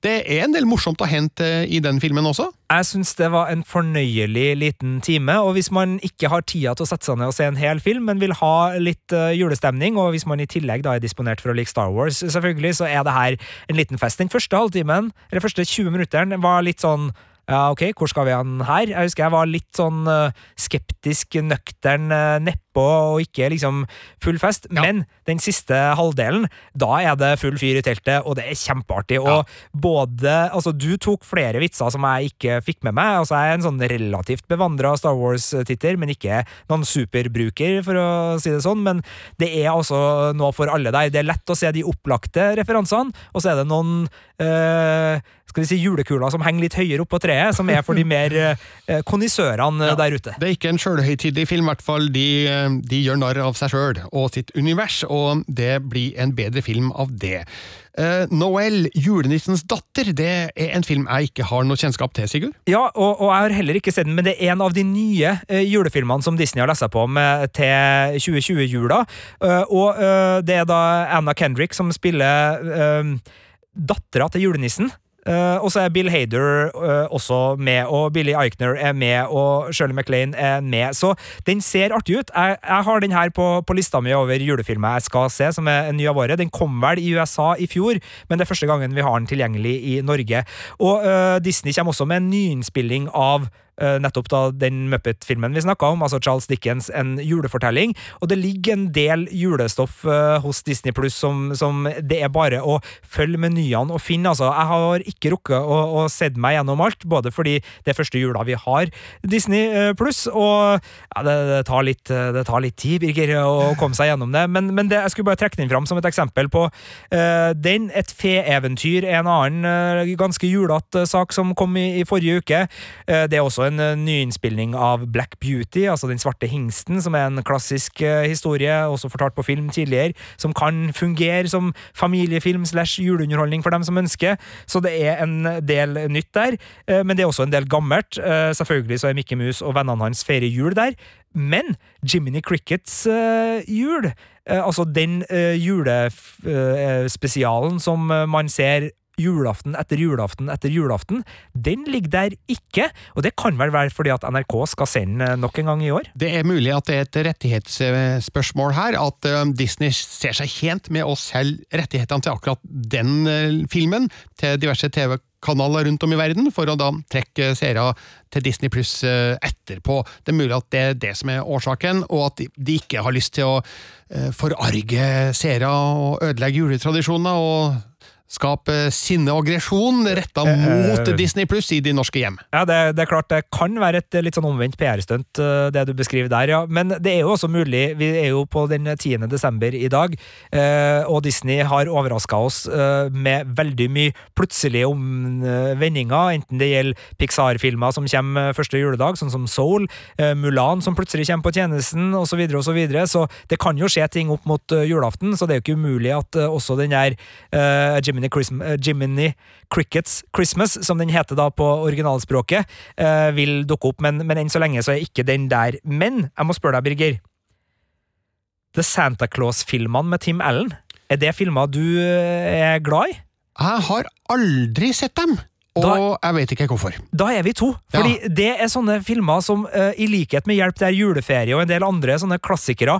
Det er en del morsomt å hente i den filmen også. Jeg syns det var en fornøyelig liten time, og hvis man ikke har tida til å sette seg ned og se en hel film, men vil ha litt uh, julestemning, og hvis man i tillegg da er disponert for å like Star Wars, selvfølgelig, så er det her en liten fest. Den første halvtimen, eller første 20 minutteren, var litt sånn ja, ok, hvor skal vi hen her? Jeg husker jeg var litt sånn uh, skeptisk, nøktern, uh, nedpå og ikke liksom full fest. Ja. Men den siste halvdelen, da er det full fyr i teltet, og det er kjempeartig. Ja. Og både Altså, du tok flere vitser som jeg ikke fikk med meg. Altså, jeg er en sånn relativt bevandra Star Wars-titter, men ikke noen superbruker, for å si det sånn. Men det er altså noe for alle der. Det er lett å se de opplagte referansene, og så er det noen uh, skal vi si julekuler som henger litt høyere opp på treet, som er for de mer eh, konnissørene ja, der ute. Det er ikke en sjølhøytidelig film, i hvert fall. De, eh, de gjør narr av seg sjøl og sitt univers, og det blir en bedre film av det. Uh, Noel, julenissens datter, det er en film jeg ikke har noe kjennskap til, Sigurd? Ja, og, og, jeg har heller ikke sett den, men det er en av de nye uh, julefilmene som Disney har lest på med til 2020-jula. Uh, og det er da Anna Kendrick som spiller dattera til julenissen. Uh, og så er Bill Hader uh, også med, og Billy Eichner er med, og Shirley MacLaine er med. Så den ser artig ut. Jeg, jeg har den her på, på, lista mi over julefilmer jeg skal se, som er en ny av året. Den kom vel i USA i fjor, men det er første gangen vi har den tilgjengelig i Norge. Og uh, Disney kommer også med en nyinnspilling av nettopp da den Muppet-filmen vi snakka om, altså Charles Dickens' En julefortelling. Og det ligger en del julestoff uh, hos Disney Pluss som, som, det er bare å følge menyene og finne. Altså, jeg har ikke rukket å, å sett meg gjennom alt, både fordi det er første jula vi har Disney uh, Pluss, og ja, det, det, tar litt, det, tar litt, tid, Birger, å komme seg gjennom det. Men, men det, jeg skulle bare trekke den fram som et eksempel på uh, den. Et feeventyr er en annen ganske julete sak som kom i, i forrige uke. det er også en uh, nyinnspilling av Black Beauty, altså Den svarte hingsten, som er en klassisk uh, historie, også fortalt på film tidligere, som kan fungere som familiefilm slash juleunderholdning for dem som ønsker. Så det er en del nytt der, uh, men det er også en del gammelt. selvfølgelig så er Mikke Mus og vennene hans feirer jul der. Men Jiminy Crickets jul, altså den julespesialen som man ser julaften etter julaften etter julaften, den ligger der ikke. Og det kan vel være fordi at NRK skal sende nok en gang i år? Det er mulig at det er et rettighetsspørsmål her, at eh, Disney ser seg tjent med å selge rettighetene til akkurat den eh, filmen til diverse TV-kanaler rundt om i verden, for å da trekke seere til Disney pluss eh, etterpå. Det er mulig at det er det som er årsaken, og at de ikke har lyst til å forarge seere og ødelegge juletradisjoner. og skape sinne og aggresjon retta eh, mot uh, Disney pluss i de norske hjem. Ja, det, det, er klart det kan være et litt sånn omvendt PR-stunt, det du beskriver der, ja. Men det er jo også mulig, vi er jo på den 10. desember i dag, og Disney har overraska oss med veldig mye plutselige omvendinger, enten det gjelder Pixar-filmer som kommer første juledag, sånn som Soul, Mulan som plutselig kommer på tjenesten, osv., og så, videre. så det kan jo skje ting opp mot julaften, så det er jo ikke umulig at også den der Jiminy, uh, Jiminy, Crickets Christmas, som den heter da på originalspråket, uh, vil dukke opp, men, men enn så lenge så er ikke den der. Men jeg må spørre deg, Birger. The Santa Claus-filmene med Tim Allen, er det filmer du eh, er glad i? Jeg har aldri sett dem! Og da, jeg vet ikke hvorfor. Da er vi to. Fordi ja. det er sånne filmer som, i likhet med Hjelp, det er juleferie og en del andre sånne klassikere,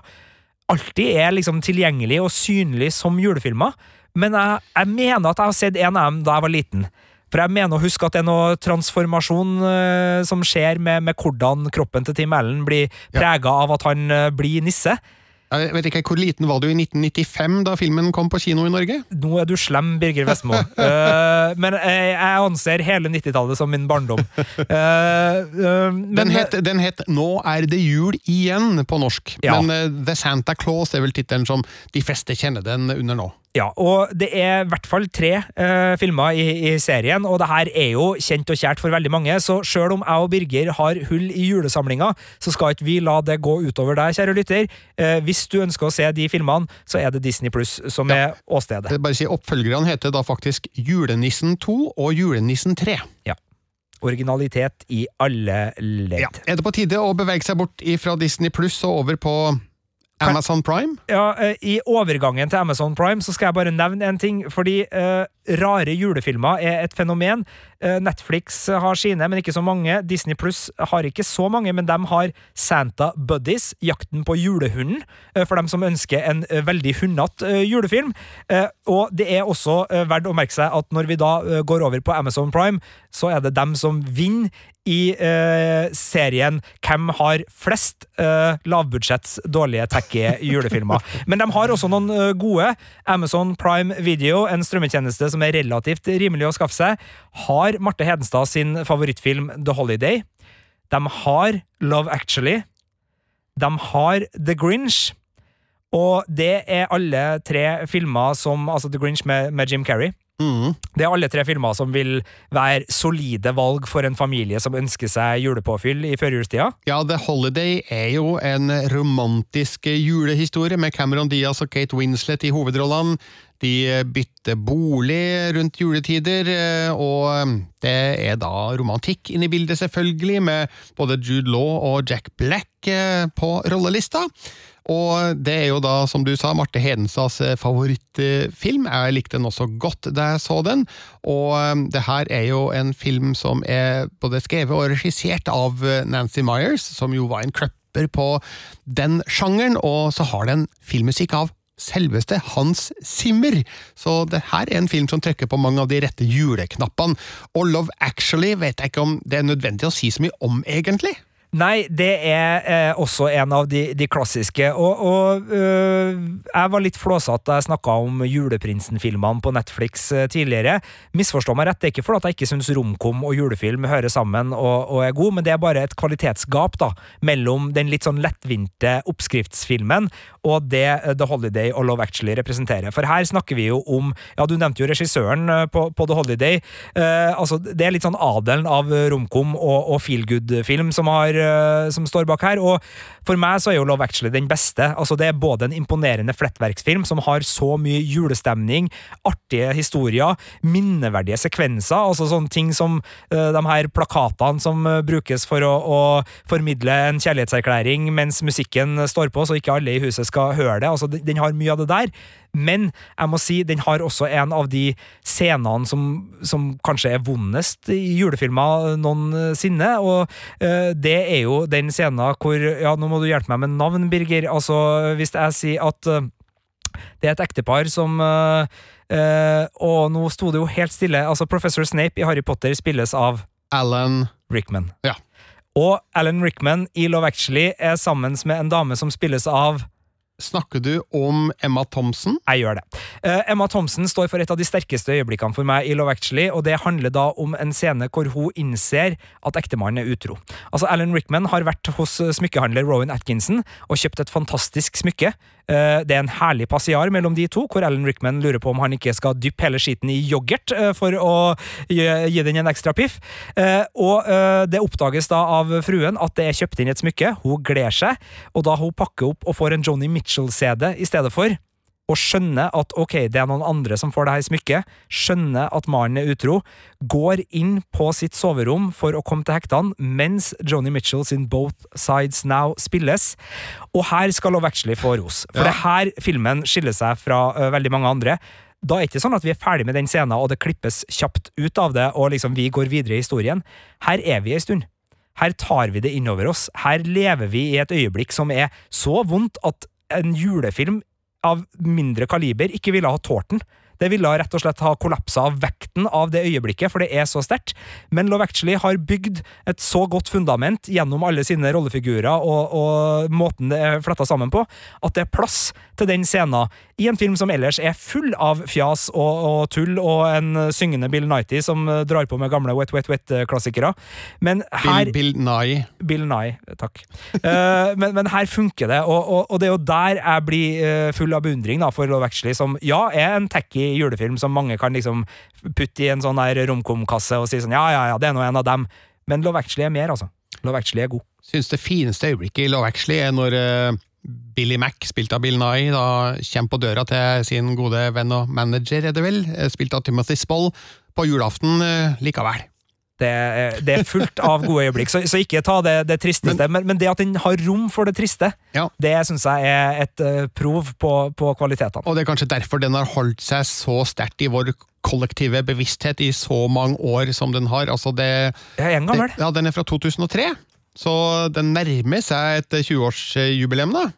alltid er liksom tilgjengelig og synlig som julefilmer. Men jeg, jeg, mener at jeg har sett en av dem da jeg var liten. For jeg mener å huske at det er noe transformasjon uh, som skjer med, med, hvordan kroppen til Tim Allen blir prega ja. av at han uh, blir nisse. Jeg vet ikke, Hvor liten var du i 1995 da filmen kom på kino i Norge? Nå er du slem, Birger Vestmo. uh, men jeg, anser hele 90-tallet som min barndom. Men, den, het, den, het, 'Nå er det jul igjen' på norsk, Ja. men The Santa Claus er vel tittelen som de fleste kjenner den under nå. Ja, og det er i hvert fall tre uh, filmer i, i serien, og det her er jo kjent og kjært for veldig mange, så sjøl om jeg og Birger har hull i julesamlinga, så skal ikke vi la det gå utover deg, kjære lytter. Uh, hvis du ønsker å se de filmene, så er det Disney Pluss som er åstedet. Jeg bare si Oppfølgerne heter da faktisk Julenissen 2 og Julenissen 3. Ja. Originalitet i alle ledd. Ja. Er det på tide å bevege seg bort fra Disney Pluss og over på Amazon Prime? Ja, eh, I overgangen til Amazon Prime så skal jeg bare nevne en ting. Fordi uh, rare julefilmer er et fenomen. Uh, Netflix har sine, men ikke så mange. Disney Pluss har ikke så mange, men de har Santa Buddies, Jakten på julehunden, uh, for dem som ønsker en veldig hundete julefilm. Og det er også verdt å merke seg at når vi da går over på Amazon Prime, så er det dem som vinner i eh, serien Hvem har flest eh, lavbudsjetts dårlige tacky julefilmer. Men de har også noen eh, gode. Amazon Prime Video, en strømmetjeneste som er relativt rimelig å skaffe seg, har Marte Hedenstad sin favorittfilm The Holiday. De har Love Actually. De har The Grinch. Og det er alle tre filmer som Altså The Grinch med, med Jim Carrey. Mm. Det er alle tre filmer som vil være solide valg for en familie som ønsker seg julepåfyll i førjulstida. Ja, The Holiday er jo en romantisk julehistorie med Cameron Diaz og Kate Winslet i hovedrollene. De bytter bolig rundt juletider, eh, og det er da romantikk inne i bildet, selvfølgelig, med både Jude Law og Jack Black eh, på rollelista. Og det er jo da, som du sa, Marte Hedenstads eh, favorittfilm. Jeg likte den også godt da jeg så den, og eh, det her er jo en film som er både skrevet og regissert av eh, Nancy Myers, som jo var en kløpper på den sjangeren, og så har den filmmusikk av selveste Hans Zimmer. Så det her er en film som trykker på mange av de rette juleknappene. Og Love Actually vet jeg ikke om det er nødvendig å si så mye om, egentlig. Nei, det er eh, også en av de, de klassiske. Og, og øh, jeg var litt flåsete da jeg snakka om Juleprinsen-filmene på Netflix øh, tidligere. Misforstå meg rett, det er ikke fordi jeg ikke syns romkom og julefilm hører sammen og, og er god, men det er bare et kvalitetsgap da, mellom den litt sånn lettvinte oppskriftsfilmen og det øh, The Holiday og Love Actually representerer. For her snakker vi jo om Ja, du nevnte jo regissøren på, på The Holiday. Eh, altså, det er litt sånn adelen av romkom og, og feel good-film som har eh, som står bak her. Og for meg så er jo Love Actually den beste. Altså Det er både en imponerende flettverksfilm som har så mye julestemning, artige historier, minneverdige sekvenser, altså sånne ting som uh, de her plakatene som uh, brukes for å, å, formidle en kjærlighetserklæring mens musikken står på, så ikke alle i huset skal høre det. Altså Den har mye av det der. Men jeg må si, den har også en av de scenene som, som kanskje er vondest i julefilmer noensinne, og uh, det er jo den scenen hvor Ja, nå må du hjelpe meg med navn, Birger. Altså, hvis jeg sier at uh, det er et ektepar som uh, Og nå sto det jo helt stille. Altså, Professor Snape i Harry Potter spilles av Alan Rickman. Ja. Og Alan Rickman i Love Actually er sammen med en dame som spilles av Snakker du om Emma Thompson? Jeg gjør det. Uh, Emma Thompson står for et av de sterkeste øyeblikkene for meg i Love Actually, og det handler da om en scene hvor hun innser at ektemannen er utro. Altså, Alan Rickman har vært hos smykkehandler Rowan Atkinson og kjøpt et fantastisk smykke. Uh, det er en herlig passiar mellom de to, hvor Alan Rickman lurer på om han ikke skal dyppe hele skiten i yoghurt uh, for å gi, den en ekstra piff. og det oppdages da av fruen at det er kjøpt inn et smykke. Hun gleder seg, og da hun pakker opp og får en Johnny Mitchell-CD i stedet for, og skjønner at ok, det er noen andre som får det her smykket, skjønner at mannen er utro, går inn på sitt soverom for å komme til hektene, mens Johnny Mitchell sin Both Sides Now spilles. Og her skal Love Actually få ros, for Ja. det her filmen skiller seg fra uh, veldig mange andre. Da er det ikke sånn at vi er ferdig med den scenen, og det klippes kjapt ut av det, og liksom vi går videre i historien. Her er vi ei stund. Her tar vi det innover oss. Her lever vi i et øyeblikk som er så vondt at en julefilm av mindre kaliber ikke ville ha tålt den. Det ville rett og slett ha kollapsa av vekten av det øyeblikket, for det er så sterkt. Men Love Actually har bygd et så godt fundament gjennom alle sine rollefigurer og, og måten det er fletta sammen på, at det er plass til den scenen i en film som ellers er full av fjas og, og tull, og en syngende Bill Nighty som drar på med gamle Wet Wet Wet-klassikere. Men her Bill, Bill Nye. Bill Nye, takk. Uh, men, men, her funker det, og, og, og, det er jo der jeg blir uh, full av beundring da, for Love Actually, som ja, er en tacky julefilm som mange kan liksom putte i en sånn der romkom-kasse og si sånn ja, ja, ja, det er nå en av dem. Men Love Actually er mer, altså. Love Actually er god. Syns det fineste øyeblikket i Love Actually er når uh Billy Mac, spilt av Bill Nye, da kommer på døra til sin gode venn og manager, er det vel, eh, spilt av Timothy Spoll, på julaften uh, likevel. Det, det, er fullt av gode øyeblikk, så, så ikke ta det, det tristeste. Men, men, det at den har rom for det triste, ja. det syns jeg er et uh, prov på, på, kvalitetene. Og det er kanskje derfor den har holdt seg så sterkt i vår kollektive bevissthet i så mange år som den har. Altså det, er en gammel. ja, den er fra 2003. Så den nærmer seg et 20-årsjubileum, da.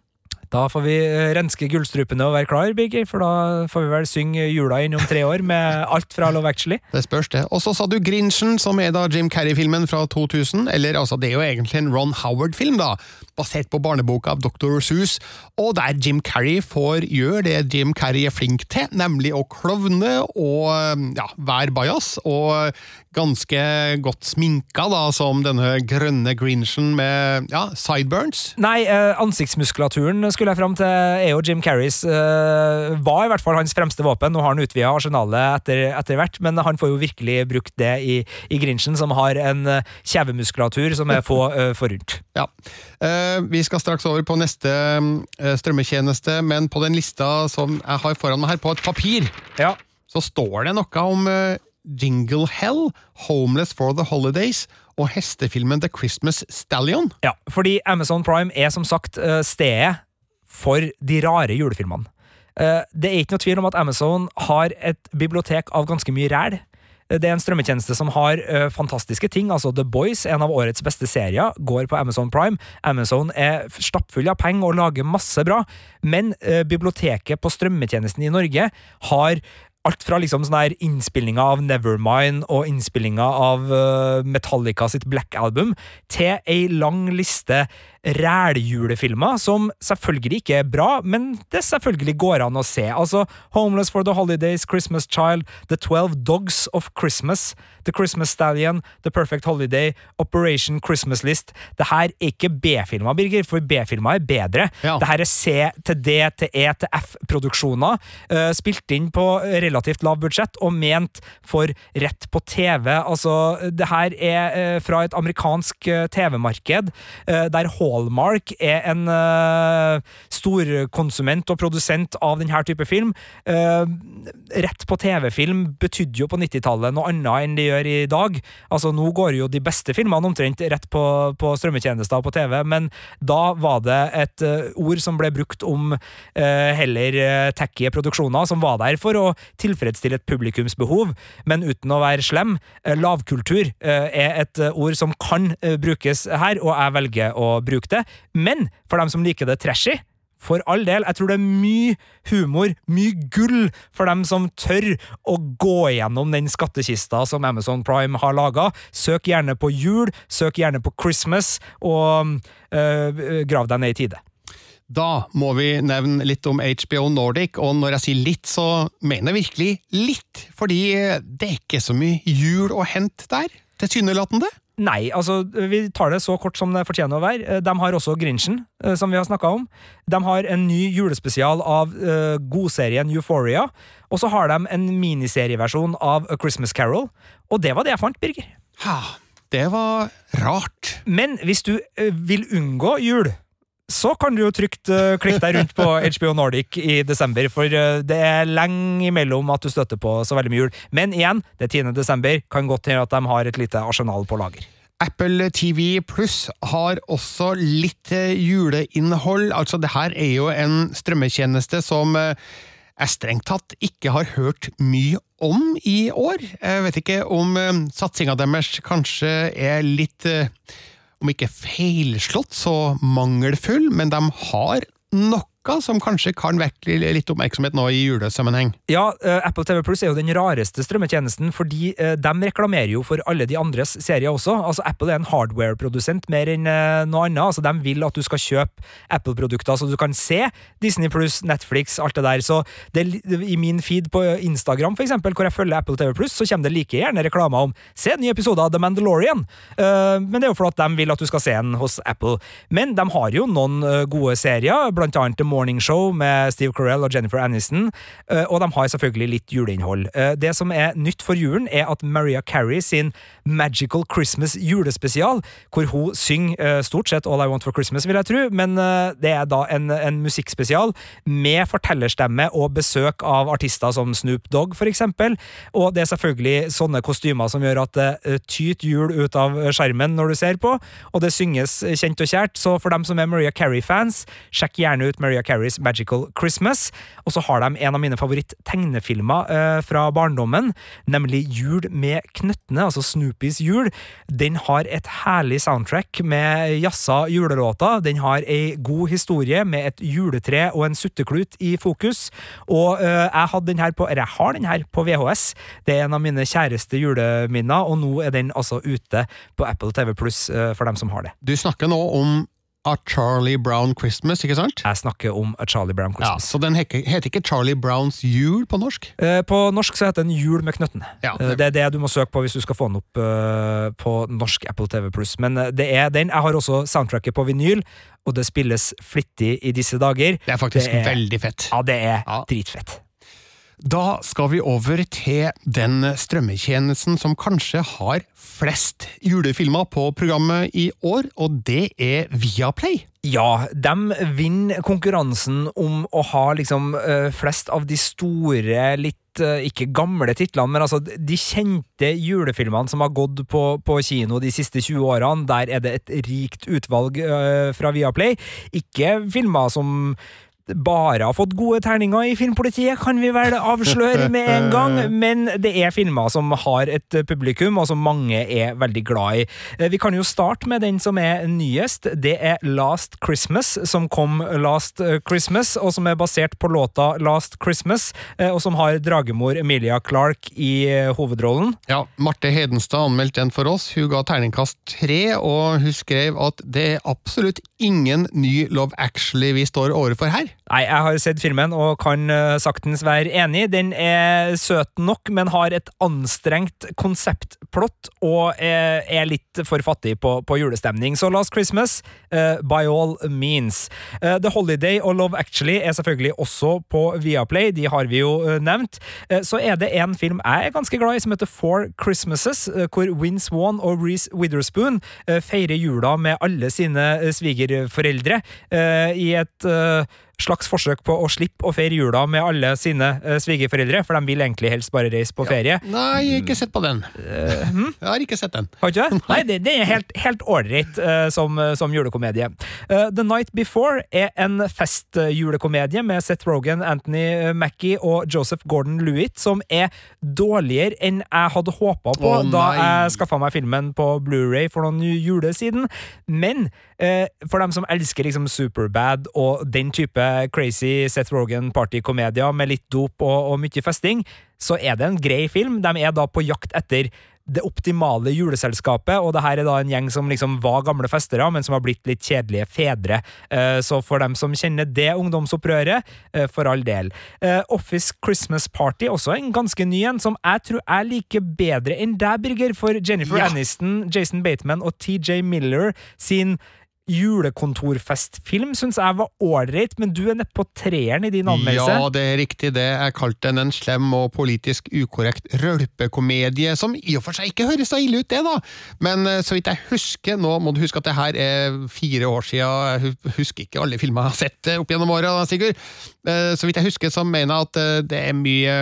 Da får vi eh, renske gullstrupene og være klar, Biggie, for da får vi vel synge jula inn om tre år med alt fra Love Actually. Det spørs, det. Og så sa du Grinchen, som er da Jim Carrey-filmen fra 2000. Eller altså, det er jo egentlig en Ron Howard-film, da, basert på barneboka av Dr. Seuss, og der Jim Carrey får gjøre det Jim Carrey er flink til, nemlig å klovne og ja, være bajas, og ganske godt sminka, da, som denne grønne Grinchen med ja, sideburns. Nei, eh, ansiktsmuskulaturen skulle jeg fram til, er jo Jim Carreys uh, Var i hvert fall hans fremste våpen. Nå har han utvida arsenalet etter, etter, hvert, men han får jo virkelig brukt det i, i Grinchen, som har en uh, kjevemuskulatur som er få forunt. Ja. Vi skal straks over på neste strømmetjeneste, men på den lista som jeg har foran meg her, på et papir, ja. så står det noe om Jingle Hell, Homeless for the Holidays og hestefilmen The Christmas Stallion. Ja, fordi Amazon Prime er som sagt stedet for de rare julefilmene. Eh, det er ikke noe tvil om at Amazon har et bibliotek av ganske mye ræl. Det er en strømmetjeneste som har ø, fantastiske ting. altså The Boys, en av årets beste serier, går på Amazon Prime. Amazon er stappfull av penger og lager masse bra, men ø, biblioteket på strømmetjenesten i Norge har alt fra liksom sånn her innspillinga av Nevermind og innspillinga av uh, Metallica sitt Black Album, til ei lang liste ræljulefilmer, som selvfølgelig ikke er bra, men det selvfølgelig går an å se. Altså Homeless for the Holidays, Christmas Child, The Twelve Dogs of Christmas, The Christmas Stallion, The Perfect Holiday, Operation Christmas List. Det her er ikke B-filmer, Birger, for B-filmer er bedre. Ja. Det her er C til D til E til F-produksjoner, uh, spilt inn på relativt lav budsjett og ment for rett på TV. Altså, det her er uh, fra et amerikansk uh, TV-marked, der Hall Hallmark er en uh, storkonsument og produsent av denne type film. Uh, rett på TV-film betydde jo på 90-tallet noe annet enn de gjør i dag. Altså, nå går jo de beste filmene omtrent rett på, på strømmetjenester på TV, men da var det et uh, ord som ble brukt om heller uh, tacky produksjoner, som var der for å tilfredsstille et publikumsbehov, men uten å være slem. lavkultur er et ord som kan brukes her, og jeg velger å bruke det. Men for dem som liker det trashy, for all del, jeg tror det er mye humor, mye gull, for dem som tør å gå gjennom den skattkista som Amazon Prime har laga. Søk gjerne på jul, søk gjerne på Christmas, og øh, grav deg ned i tide. Da må vi nevne litt om HBO Nordic, og når jeg sier litt, så mener jeg virkelig litt, fordi det er ikke så mye jul å hente der, tilsynelatende. Nei, altså vi tar det så kort som det fortjener å være. Eh, de har også Grinchen, eh, som vi har snakka om. De har en ny julespesial av uh, godserien Euphoria. Og så har de en miniserieversjon av A Christmas Carol. Og det var det jeg fant, Birger. Ha, det var rart. Men hvis du uh, vil unngå jul så kan du jo trygt uh, klikke deg rundt på HBO Nordic i desember, for uh, det er lenge imellom at du støtter på så veldig mye jul. Men igjen, det er 10. desember, kan godt hende at de har et lite arsenal på lager. Apple TV Pluss har også litt uh, juleinnhold. Altså, det her er jo en strømmetjeneste som jeg strengt tatt ikke har hørt mye om i år. Jeg vet ikke om satsinga deres kanskje er litt om ikke feilslått, så mangelfull, men de har noe noe som kanskje kan vekke litt oppmerksomhet nå i julesammenheng. Ja, uh, Apple TV Plus er jo den rareste strømmetjenesten, fordi uh, de reklamerer jo for alle de andres serier også. Altså, Apple er en hardware-produsent mer enn uh, noe annet. Altså, De vil at du skal kjøpe Apple-produkter så du kan se Disney Plus, Netflix, alt det der. Så det, i min feed på Instagram, for eksempel, hvor jeg følger Apple TV Plus, så kommer det like gjerne reklamer om se nye episoder av The Mandalorian. men det er jo fordi de vil at du skal se den hos Apple. Men de har jo noen gode serier, blant annet The Morning Show med Steve Carell og Jennifer Aniston, og de har selvfølgelig litt juleinnhold. Det som er nytt for julen, er at Maria Carey sin Magical Christmas julespesial, hvor hun synger stort sett All I Want for Christmas, vil jeg tro, men det er da en, en musikkspesial med fortellerstemme og besøk av artister som Snoop Dogg, for eksempel, og det er selvfølgelig sånne kostymer som gjør at det tyter jul ut av skjermen når du ser på, og det synges kjent og kjært, så for dem som er Maria Carey-fans, sjekk gjerne ut Maria Careys Magical Christmas. Og så har de en av mine favoritt-tegnefilmer eh, fra barndommen, nemlig Jul med knøttene, altså Snoopys jul. Den har et herlig soundtrack med jazza julelåter. Den har ei god historie med et juletre og en sutteklut i fokus. Og eh, jeg hadde den her på, eller jeg har den her på VHS. Det er en av mine kjæreste juleminner, og nå er den altså ute på Apple TV Pluss eh, for dem som har det. Du snakker nå om A Charlie Brown Christmas, ikke sant? Jeg snakker om A Charlie Brown Christmas. Ja, Så den heter ikke Charlie Browns jul på norsk? Eh, på norsk så heter den Jul med knøttene. Ja, det... det... er det du må søke på hvis du skal få den opp uh, på norsk Apple TV Pluss. Men det er den. Jeg har også soundtracket på vinyl, og det spilles flittig i disse dager. Det er faktisk det er... veldig fett. Ja, det er ja. dritfett. Da skal vi over til den strømmetjenesten som kanskje har flest julefilmer på programmet i år, og det er Viaplay. Ja, de vinner konkurransen om å ha liksom flest av de store, litt ikke gamle titlene, men altså de kjente julefilmene som har gått på, på, kino de siste 20 årene. Der er det et rikt utvalg fra Viaplay. Ikke filmer som bare har fått gode terninger i Filmpolitiet, kan vi vel avsløre med en gang, men det er filmer som har et publikum, og som mange er veldig glad i. Eh, vi kan jo starte med den som er nyest. Det er Last Christmas, som kom Last Christmas, og som er basert på låta Last Christmas, eh, og som har dragemor Emilia Clark i eh, hovedrollen. Ja, Marte Hedenstad anmeldte den for oss. Hun ga terningkast tre, og hun skrev at det er absolutt ingen ny Love Actually vi står overfor her. Nei, jeg har sett filmen og kan uh, saktens være enig. Den er søt nok, men har et anstrengt konseptplott og er, er litt for fattig på, på, julestemning. Så Last Christmas, uh, by all means. Uh, The Holiday og Love Actually er selvfølgelig også på Viaplay, de har vi jo nevnt. så er det en film jeg er ganske glad i, som heter Four Christmases, hvor Vince Swan og Reece Witherspoon feirer jula med alle sine svigerforeldre i et slags forsøk på å slippe å feire jula med alle sine uh, svigerforeldre, for de vil egentlig helst bare reise på ja. ferie. Nei, jeg har ikke sett på den. Uh, hm? Jeg har ikke sett den. Har ikke det? Nei, det, det er helt ålreit uh, som, som, julekomedie. The Night Before er en festjulekomedie med Seth Rogan, Anthony Mackie og Joseph Gordon-Lewitt, som er dårligere enn jeg hadde håpa på oh, da jeg skaffa meg filmen på Blu-ray for noen juler siden. Men for dem som elsker liksom Superbad og den type crazy Seth Rogan partykomedier med litt dop og, og mye festing, så er det en grei film. De er da på jakt etter det optimale juleselskapet, og det her er da en gjeng som liksom var gamle festere, men som har blitt litt kjedelige fedre. Eh, så for dem som kjenner det ungdomsopprøret, eh, for all del. Eh, Office Christmas Party, også en ganske ny en, som jeg tror jeg liker bedre enn deg, Birger, for Jennifer ja. Aniston, Jason Bateman og TJ Miller sin julekontorfestfilm syns jeg var ålreit, men du er nede på treeren i din anmeldelse. Ja, det er riktig det. Jeg kalte den en slem og politisk ukorrekt rølpekomedie, som i og for seg ikke høres så ille ut, det, da. Men eh, så vidt jeg husker, nå må du huske at det her er fire år siden, jeg husker ikke alle filmer jeg har sett eh, opp gjennom åra, Sigurd. Eh, så vidt jeg husker, så mener jeg at det er mye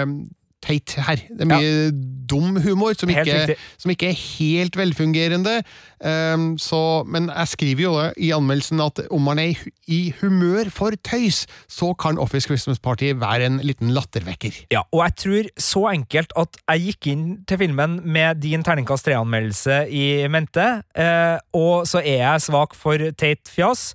teit her. Det er mye ja. dum humor som ikke, som ikke, er helt velfungerende. Um, så, men jeg skriver jo i anmeldelsen at om man er i humør for tøys, så kan Office Christmas Party være en liten lattervekker. Ja, og jeg tror så enkelt at jeg gikk inn til filmen med din terningkast 3-anmeldelse i mente, uh, og så er jeg svak for teit fjas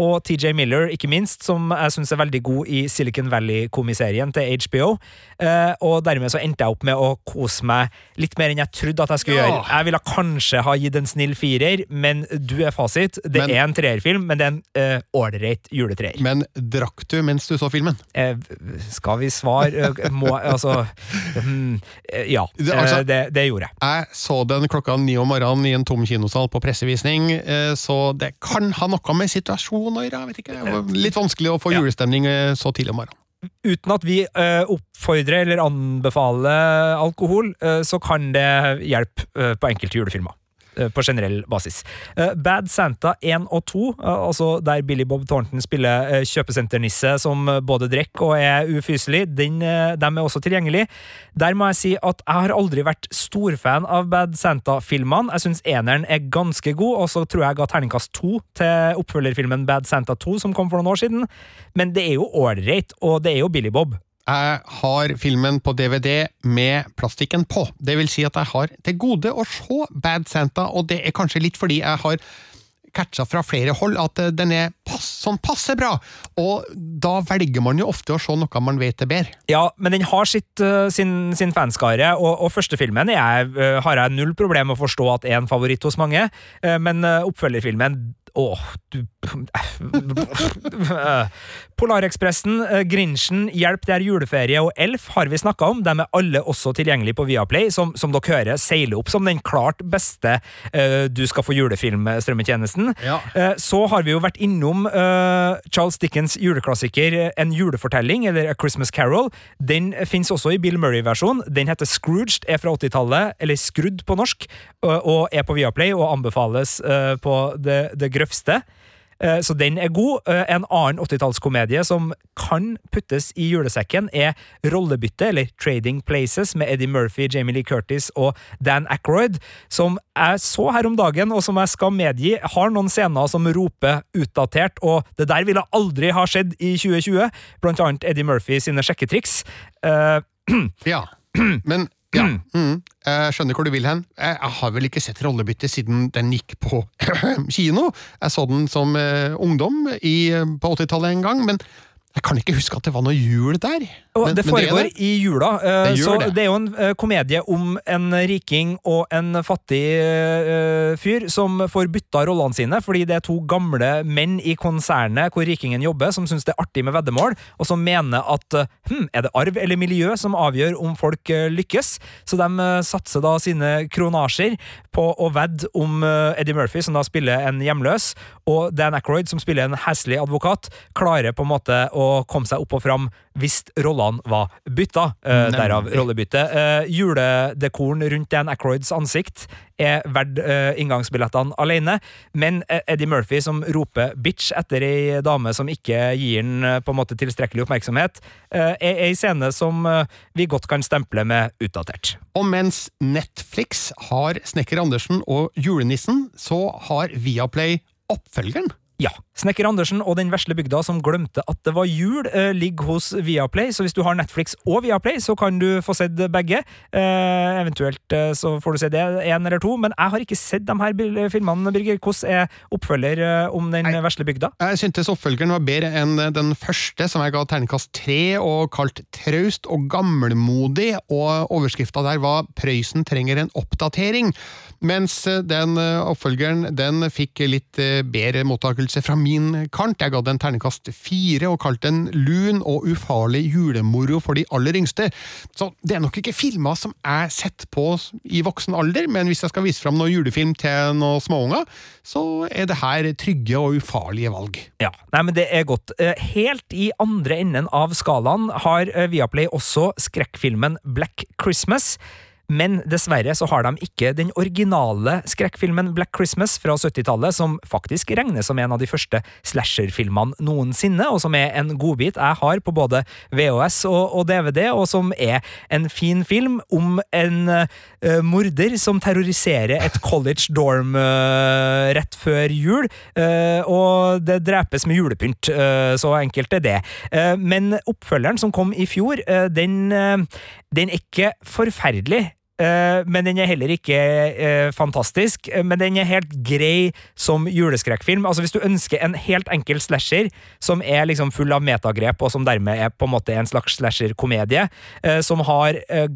og TJ Miller, ikke minst, som jeg syns er veldig god i Silicon Valley-komiserien til HBO. Eh, og dermed så endte jeg opp med å kose meg litt mer enn jeg trodde at jeg skulle Ja. gjøre. Jeg ville kanskje ha gitt en snill firer, men du er fasit. Det Men- er en treerfilm, men det er en ålreit juletreer. Men drakk du mens du så filmen? Eh, skal vi svare eh, Må Altså eh, Ja, Det- altså- eh, det, det gjorde jeg. Jeg så den klokka ni om morgenen i en tom kinosal på pressevisning, eh, så det kan ha noe med situasjonen å gjøre. Litt vanskelig å få julestemning eh, så tidlig om morgenen. Uten at vi uh, oppfordrer eller anbefaler alkohol, uh, så kan det hjelpe uh, på enkelte julefilmer. Eh, På generell basis. Eh, Bad Santa 1 og 2, eh, altså der Billy Bob Thornton spiller kjøpesenternisse som både drikker og er ufyselig, den, dem er også tilgjengelig. Der må jeg si at jeg har aldri vært storfan av Bad Santa-filmene. Jeg syns eneren er ganske god, og så tror jeg jeg ga terningkast to til oppfølgerfilmen Bad Santa 2, som kom for noen år siden. Men det er jo ålreit, og det er jo Billy Bob. Jeg har filmen på DVD med plastikken på. Det vil si at jeg har til gode å se Bad Santa, og det er kanskje litt fordi jeg har catcha fra flere hold at eh, den er pass, sånn passe bra, og da velger man jo ofte å se noe man vet er bedre. Ja, men den har sitt, uh, sin, sin fanskare, og, og første filmen jeg, uh, har jeg null problem med å forstå at er en favoritt hos mange, uh, men oppfølgerfilmen Åh, du Polarekspressen, uh, Grinchen, Hjelp, det er juleferie og Elf har vi snakka om. De er alle også tilgjengelige på Viaplay, som, som dere hører seiler opp som den klart beste uh, du skal få julefilm-strømmetjenesten. Ja. Uh, Så har vi jo vært innom uh, Charles Dickens juleklassiker eh, En julefortelling, eller A Christmas Carol. Den fins også i Bill Murray-versjon. Den heter Scrooged, er fra 80-tallet, eller Skrudd på norsk, og, er på Viaplay og anbefales eh, på det, det grøvste. Eh, Så den er god. Eh, En annen 80-tallskomedie som kan puttes i julesekken, er Rollebytte, eller Trading Places, med Eddie Murphy, Jamie Lee Curtis og Dan Ackroyd, som jeg så her om dagen, og som jeg skal medgi, har noen scener som roper utdatert, og det der ville aldri ha skjedd i 2020, blant annet Eddie Murphy sine sjekketriks. Uh, Ja, men ja. Mm. Jeg skjønner hvor du vil hen. Jeg, jeg har vel ikke sett rollebytte siden den gikk på kino. Jeg så den som eh, ungdom i, på 80-tallet en gang, men jeg kan ikke huske at det var noe jul der. Og Men- det foregår det. i jula, eh, Det så det. det er jo en eh, komedie om en riking og en fattig uh, fyr som får bytta rollene sine, fordi det er to gamle menn i konsernet hvor rikingen jobber, som syns det er artig med veddemål, og som mener at hm, er det arv eller miljø som avgjør om folk uh, lykkes? Så de uh, satser da sine kronasjer på å vedde om Eddie Murphy, som da spiller en hjemløs, og Dan Ackroyd, som spiller en heslig advokat, klarer på en måte å komme seg opp og fram hvis rollene var bytta. Uh, derav rollebytte. Uh, juledekoren rundt Dan Ackroyds ansikt er verdt uh, inngangsbillettene alene, men eh, Eddie Murphy som roper bitch etter ei dame som ikke gir den eh, på en måte tilstrekkelig oppmerksomhet, eh, er ei scene som eh, vi godt kan stemple med utdatert. Og mens Netflix har Snekker Andersen og Julenissen, så har Viaplay oppfølgeren. Ja. Snekker Andersen og Den vesle bygda som glemte at det var jul, eh, ligger hos Viaplay. Så hvis du har Netflix og Viaplay, så kan du få sett begge. Eh, eventuelt eh, så får du se det én eller to. Men jeg har ikke sett de her filmene, Birger. Hvordan er oppfølger eh, om Den jeg, vesle bygda? Jeg syntes oppfølgeren var bedre enn den første, som jeg ga terningkast tre, og kalt traust og gammelmodig, og overskrifta der var 'Prøysen trenger en oppdatering', mens den eh, oppfølgeren den fikk litt eh, bedre mottakelse fra min kant. Jeg ga den terningkast fire, og kalte den 'lun og ufarlig julemoro for de aller yngste'. Så det er nok ikke filmer som jeg setter på i voksen alder, men hvis jeg skal vise fram noen julefilm til noen småunger, så er det her trygge og ufarlige valg. Ja, nei, men det er godt. Eh, Helt i andre enden av skalaen har eh, Viaplay også skrekkfilmen Black Christmas. Men dessverre så har de ikke den originale skrekkfilmen Black Christmas fra 70-tallet, som faktisk regnes som en av de første slasherfilmene noensinne, og som er en godbit jeg har på både VHS og, og DVD, og som er en fin film om en uh, morder som terroriserer et college dorm uh, rett før jul, uh, og det drepes med julepynt. så enkelt er det. Men oppfølgeren som kom i fjor, den, den er ikke forferdelig. Eh, men den er heller ikke eh, fantastisk. eh, Men den er helt grei som juleskrekkfilm. Altså Hvis du ønsker en helt enkel slasher som er liksom full av metagrep, og som dermed er på en måte en slags slasher-komedie, som har eh,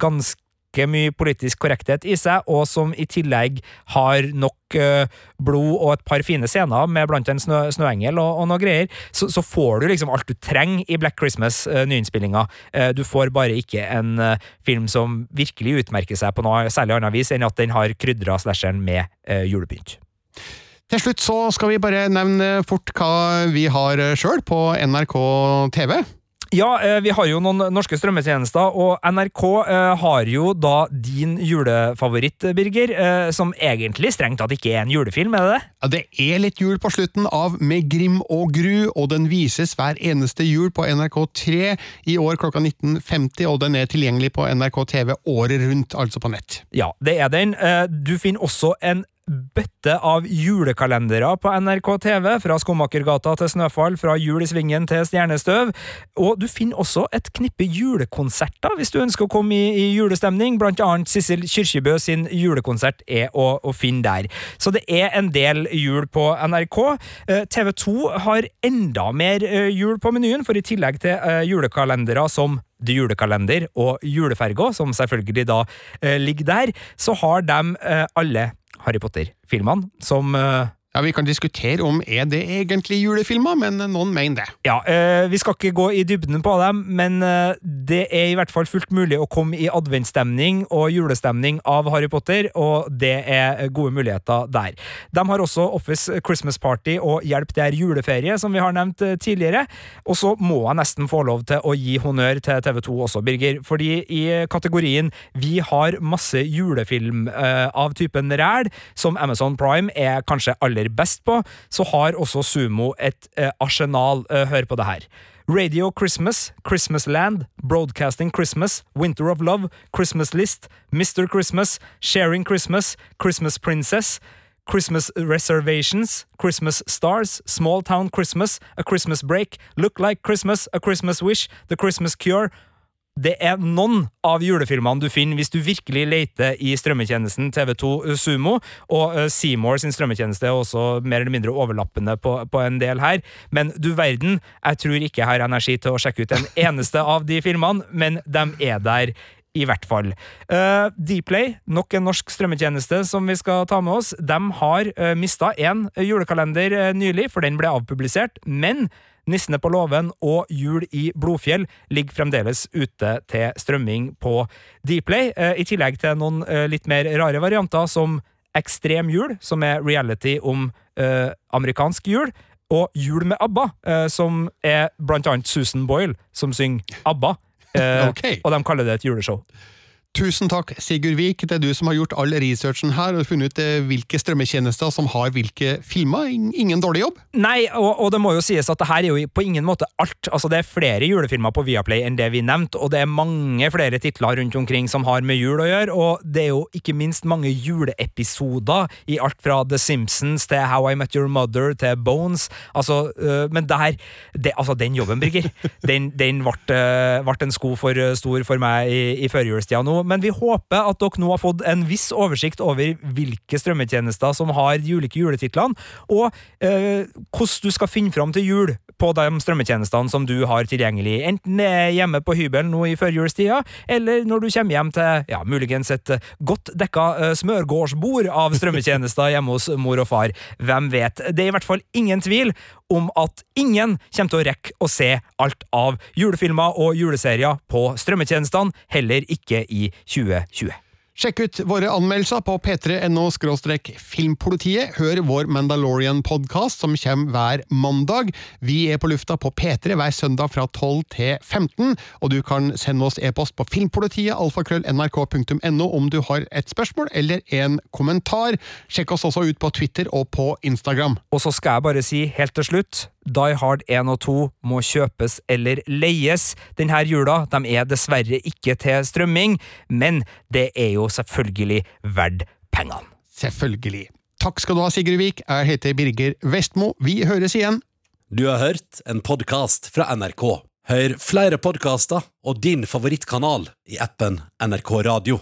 ganske mye politisk korrekthet i seg, og som i tillegg har nok eh, blod og et par fine scener med blant en snø, snøengel og, og noe greier, så, så får du liksom alt du trenger i Black Christmas, uh, nyinnspillinga. Eh, du får bare ikke en eh, film som virkelig utmerker seg på noe særlig annet vis enn at den har krydra slasheren med julepynt. Til slutt så skal vi bare nevne fort hva vi har sjøl på NRK TV. Ja, eh, vi har jo noen norske strømmetjenester, og NRK eh, har jo da din julefavoritt, Birger, eh, som egentlig strengt tatt ikke er en julefilm, er det det? Ja, Det er litt jul på slutten av Med grim og gru, og den vises hver eneste jul på NRK3 i år klokka 19.50, og den er tilgjengelig på NRK TV året rundt, altså på nett. Ja, det er den. Du finner også en bøtte av julekalendere på NRK TV, fra Skomakergata til Snøfall, fra Jul i Svingen til Stjernestøv. Og du finner også et knippe julekonserter, hvis du ønsker å komme i, i julestemning. Blant annet Sissel Kyrkjebø sin julekonsert er å, å finne der. Så det er en del jul på NRK. TV 2 har enda mer eh, jul på menyen, for i tillegg til eh, julekalendere som The Julekalender og Juleferga, som selvfølgelig da eh, ligger der, så har de eh, alle Harry Potter-filmene, som eh, Ja, Vi kan diskutere om er det egentlig julefilmer, men noen mener det. Ja, eh, vi skal ikke gå i dybden på dem, men eh, det er i hvert fall fullt mulig å komme i adventsstemning og julestemning av Harry Potter, og det er gode muligheter der. De har også Office Christmas Party og Hjelp det er juleferie, som vi har nevnt eh, tidligere. Og så må jeg nesten få lov til å gi honnør til TV2 også, Birger, fordi i kategorien Vi har masse julefilm eh, av typen ræl, som Amazon Prime er kanskje aller best på, så har også Sumo et eh, arsenal. Eh, hør på det her. Radio Christmas, Christmas Land, Broadcasting Christmas, Winter of Love, Christmas List, Mr. Christmas, Sharing Christmas, Christmas Princess, Christmas Reservations, Christmas Stars, Small Town Christmas, A Christmas Break, Look Like Christmas, A Christmas Wish, The Christmas Cure. Det er noen av julefilmene du finner hvis du virkelig leter i strømmetjenesten TV2 Sumo, og eh, Seymour sin strømmetjeneste er også mer eller mindre overlappende på, på en del her. Men du verden, jeg tror ikke jeg har energi til å sjekke ut en eneste av de filmene, men de er der i hvert fall. Uh, Dplay, nok en norsk strømmetjeneste som vi skal ta med oss, de har uh, mista én julekalender uh, nylig, for den ble avpublisert, men Nissene på låven og Jul i Blodfjell ligger fremdeles ute til strømming på Dplay, uh, i tillegg til noen litt mer rare varianter som Ekstrem jul, som er reality om amerikansk jul, og Jul med ABBA, som er blant annet Susan Boyle, som synger ABBA. Eh, okay. Og de kaller det et juleshow. Tusen takk, Sigurd Vik. Det er du som har gjort all researchen her og funnet ut eh, hvilke strømmetjenester som har hvilke filmer. Ingen dårlig jobb. Nei, og, og det må jo sies at det her er jo på ingen måte alt. Altså, det er flere julefilmer på Viaplay enn det vi nevnte, og det er mange flere titler rundt omkring som har med jul å gjøre, og det er jo ikke minst mange juleepisoder i alt fra The Simpsons til How I Met Your Mother til Bones. Altså, øh, men der det, Altså, den jobben, Birger, den, den ble, øh, ble en sko for øh, stor for meg i, i førjulstida nå, men vi håper at dere nå har fått en viss oversikt over hvilke strømmetjenester som har de ulike juletitlene, og eh, hvordan du skal finne fram til jul på de strømmetjenestene som du har tilgjengelig, enten det er hjemme på hybelen nå i førjulstida, eller når du kommer hjem til ja, muligens et eh, godt dekka eh, smørgårdsbord av strømmetjenester hjemme hos mor og far. Hvem vet? Det er i hvert fall ingen tvil om at ingen kommer til å rekke å se alt av julefilmer og juleserier på strømmetjenestene, heller ikke i 2020. Sjekk ut våre anmeldelser på p3.no filmpolitiet. Hør vår Mandalorian-podkast som kommer hver mandag. Vi er på lufta på P3 hver søndag fra 12 til 15, og du kan sende oss e-post på filmpolitiet alfakrøll.nrk.no om du har et spørsmål eller en kommentar. Sjekk oss også ut på Twitter og på Instagram. Og så skal jeg bare si helt til slutt, Die Hard 1 og 2 må kjøpes eller leies denne jula. De er dessverre ikke til strømming, men det er jo selvfølgelig verdt pengene. Selvfølgelig. Takk skal du ha, Sigurd Vik. Jeg heter Birger Vestmo. Vi høres igjen. Du har hørt en podkast fra NRK. Hør flere podkaster og din favorittkanal i appen NRK Radio.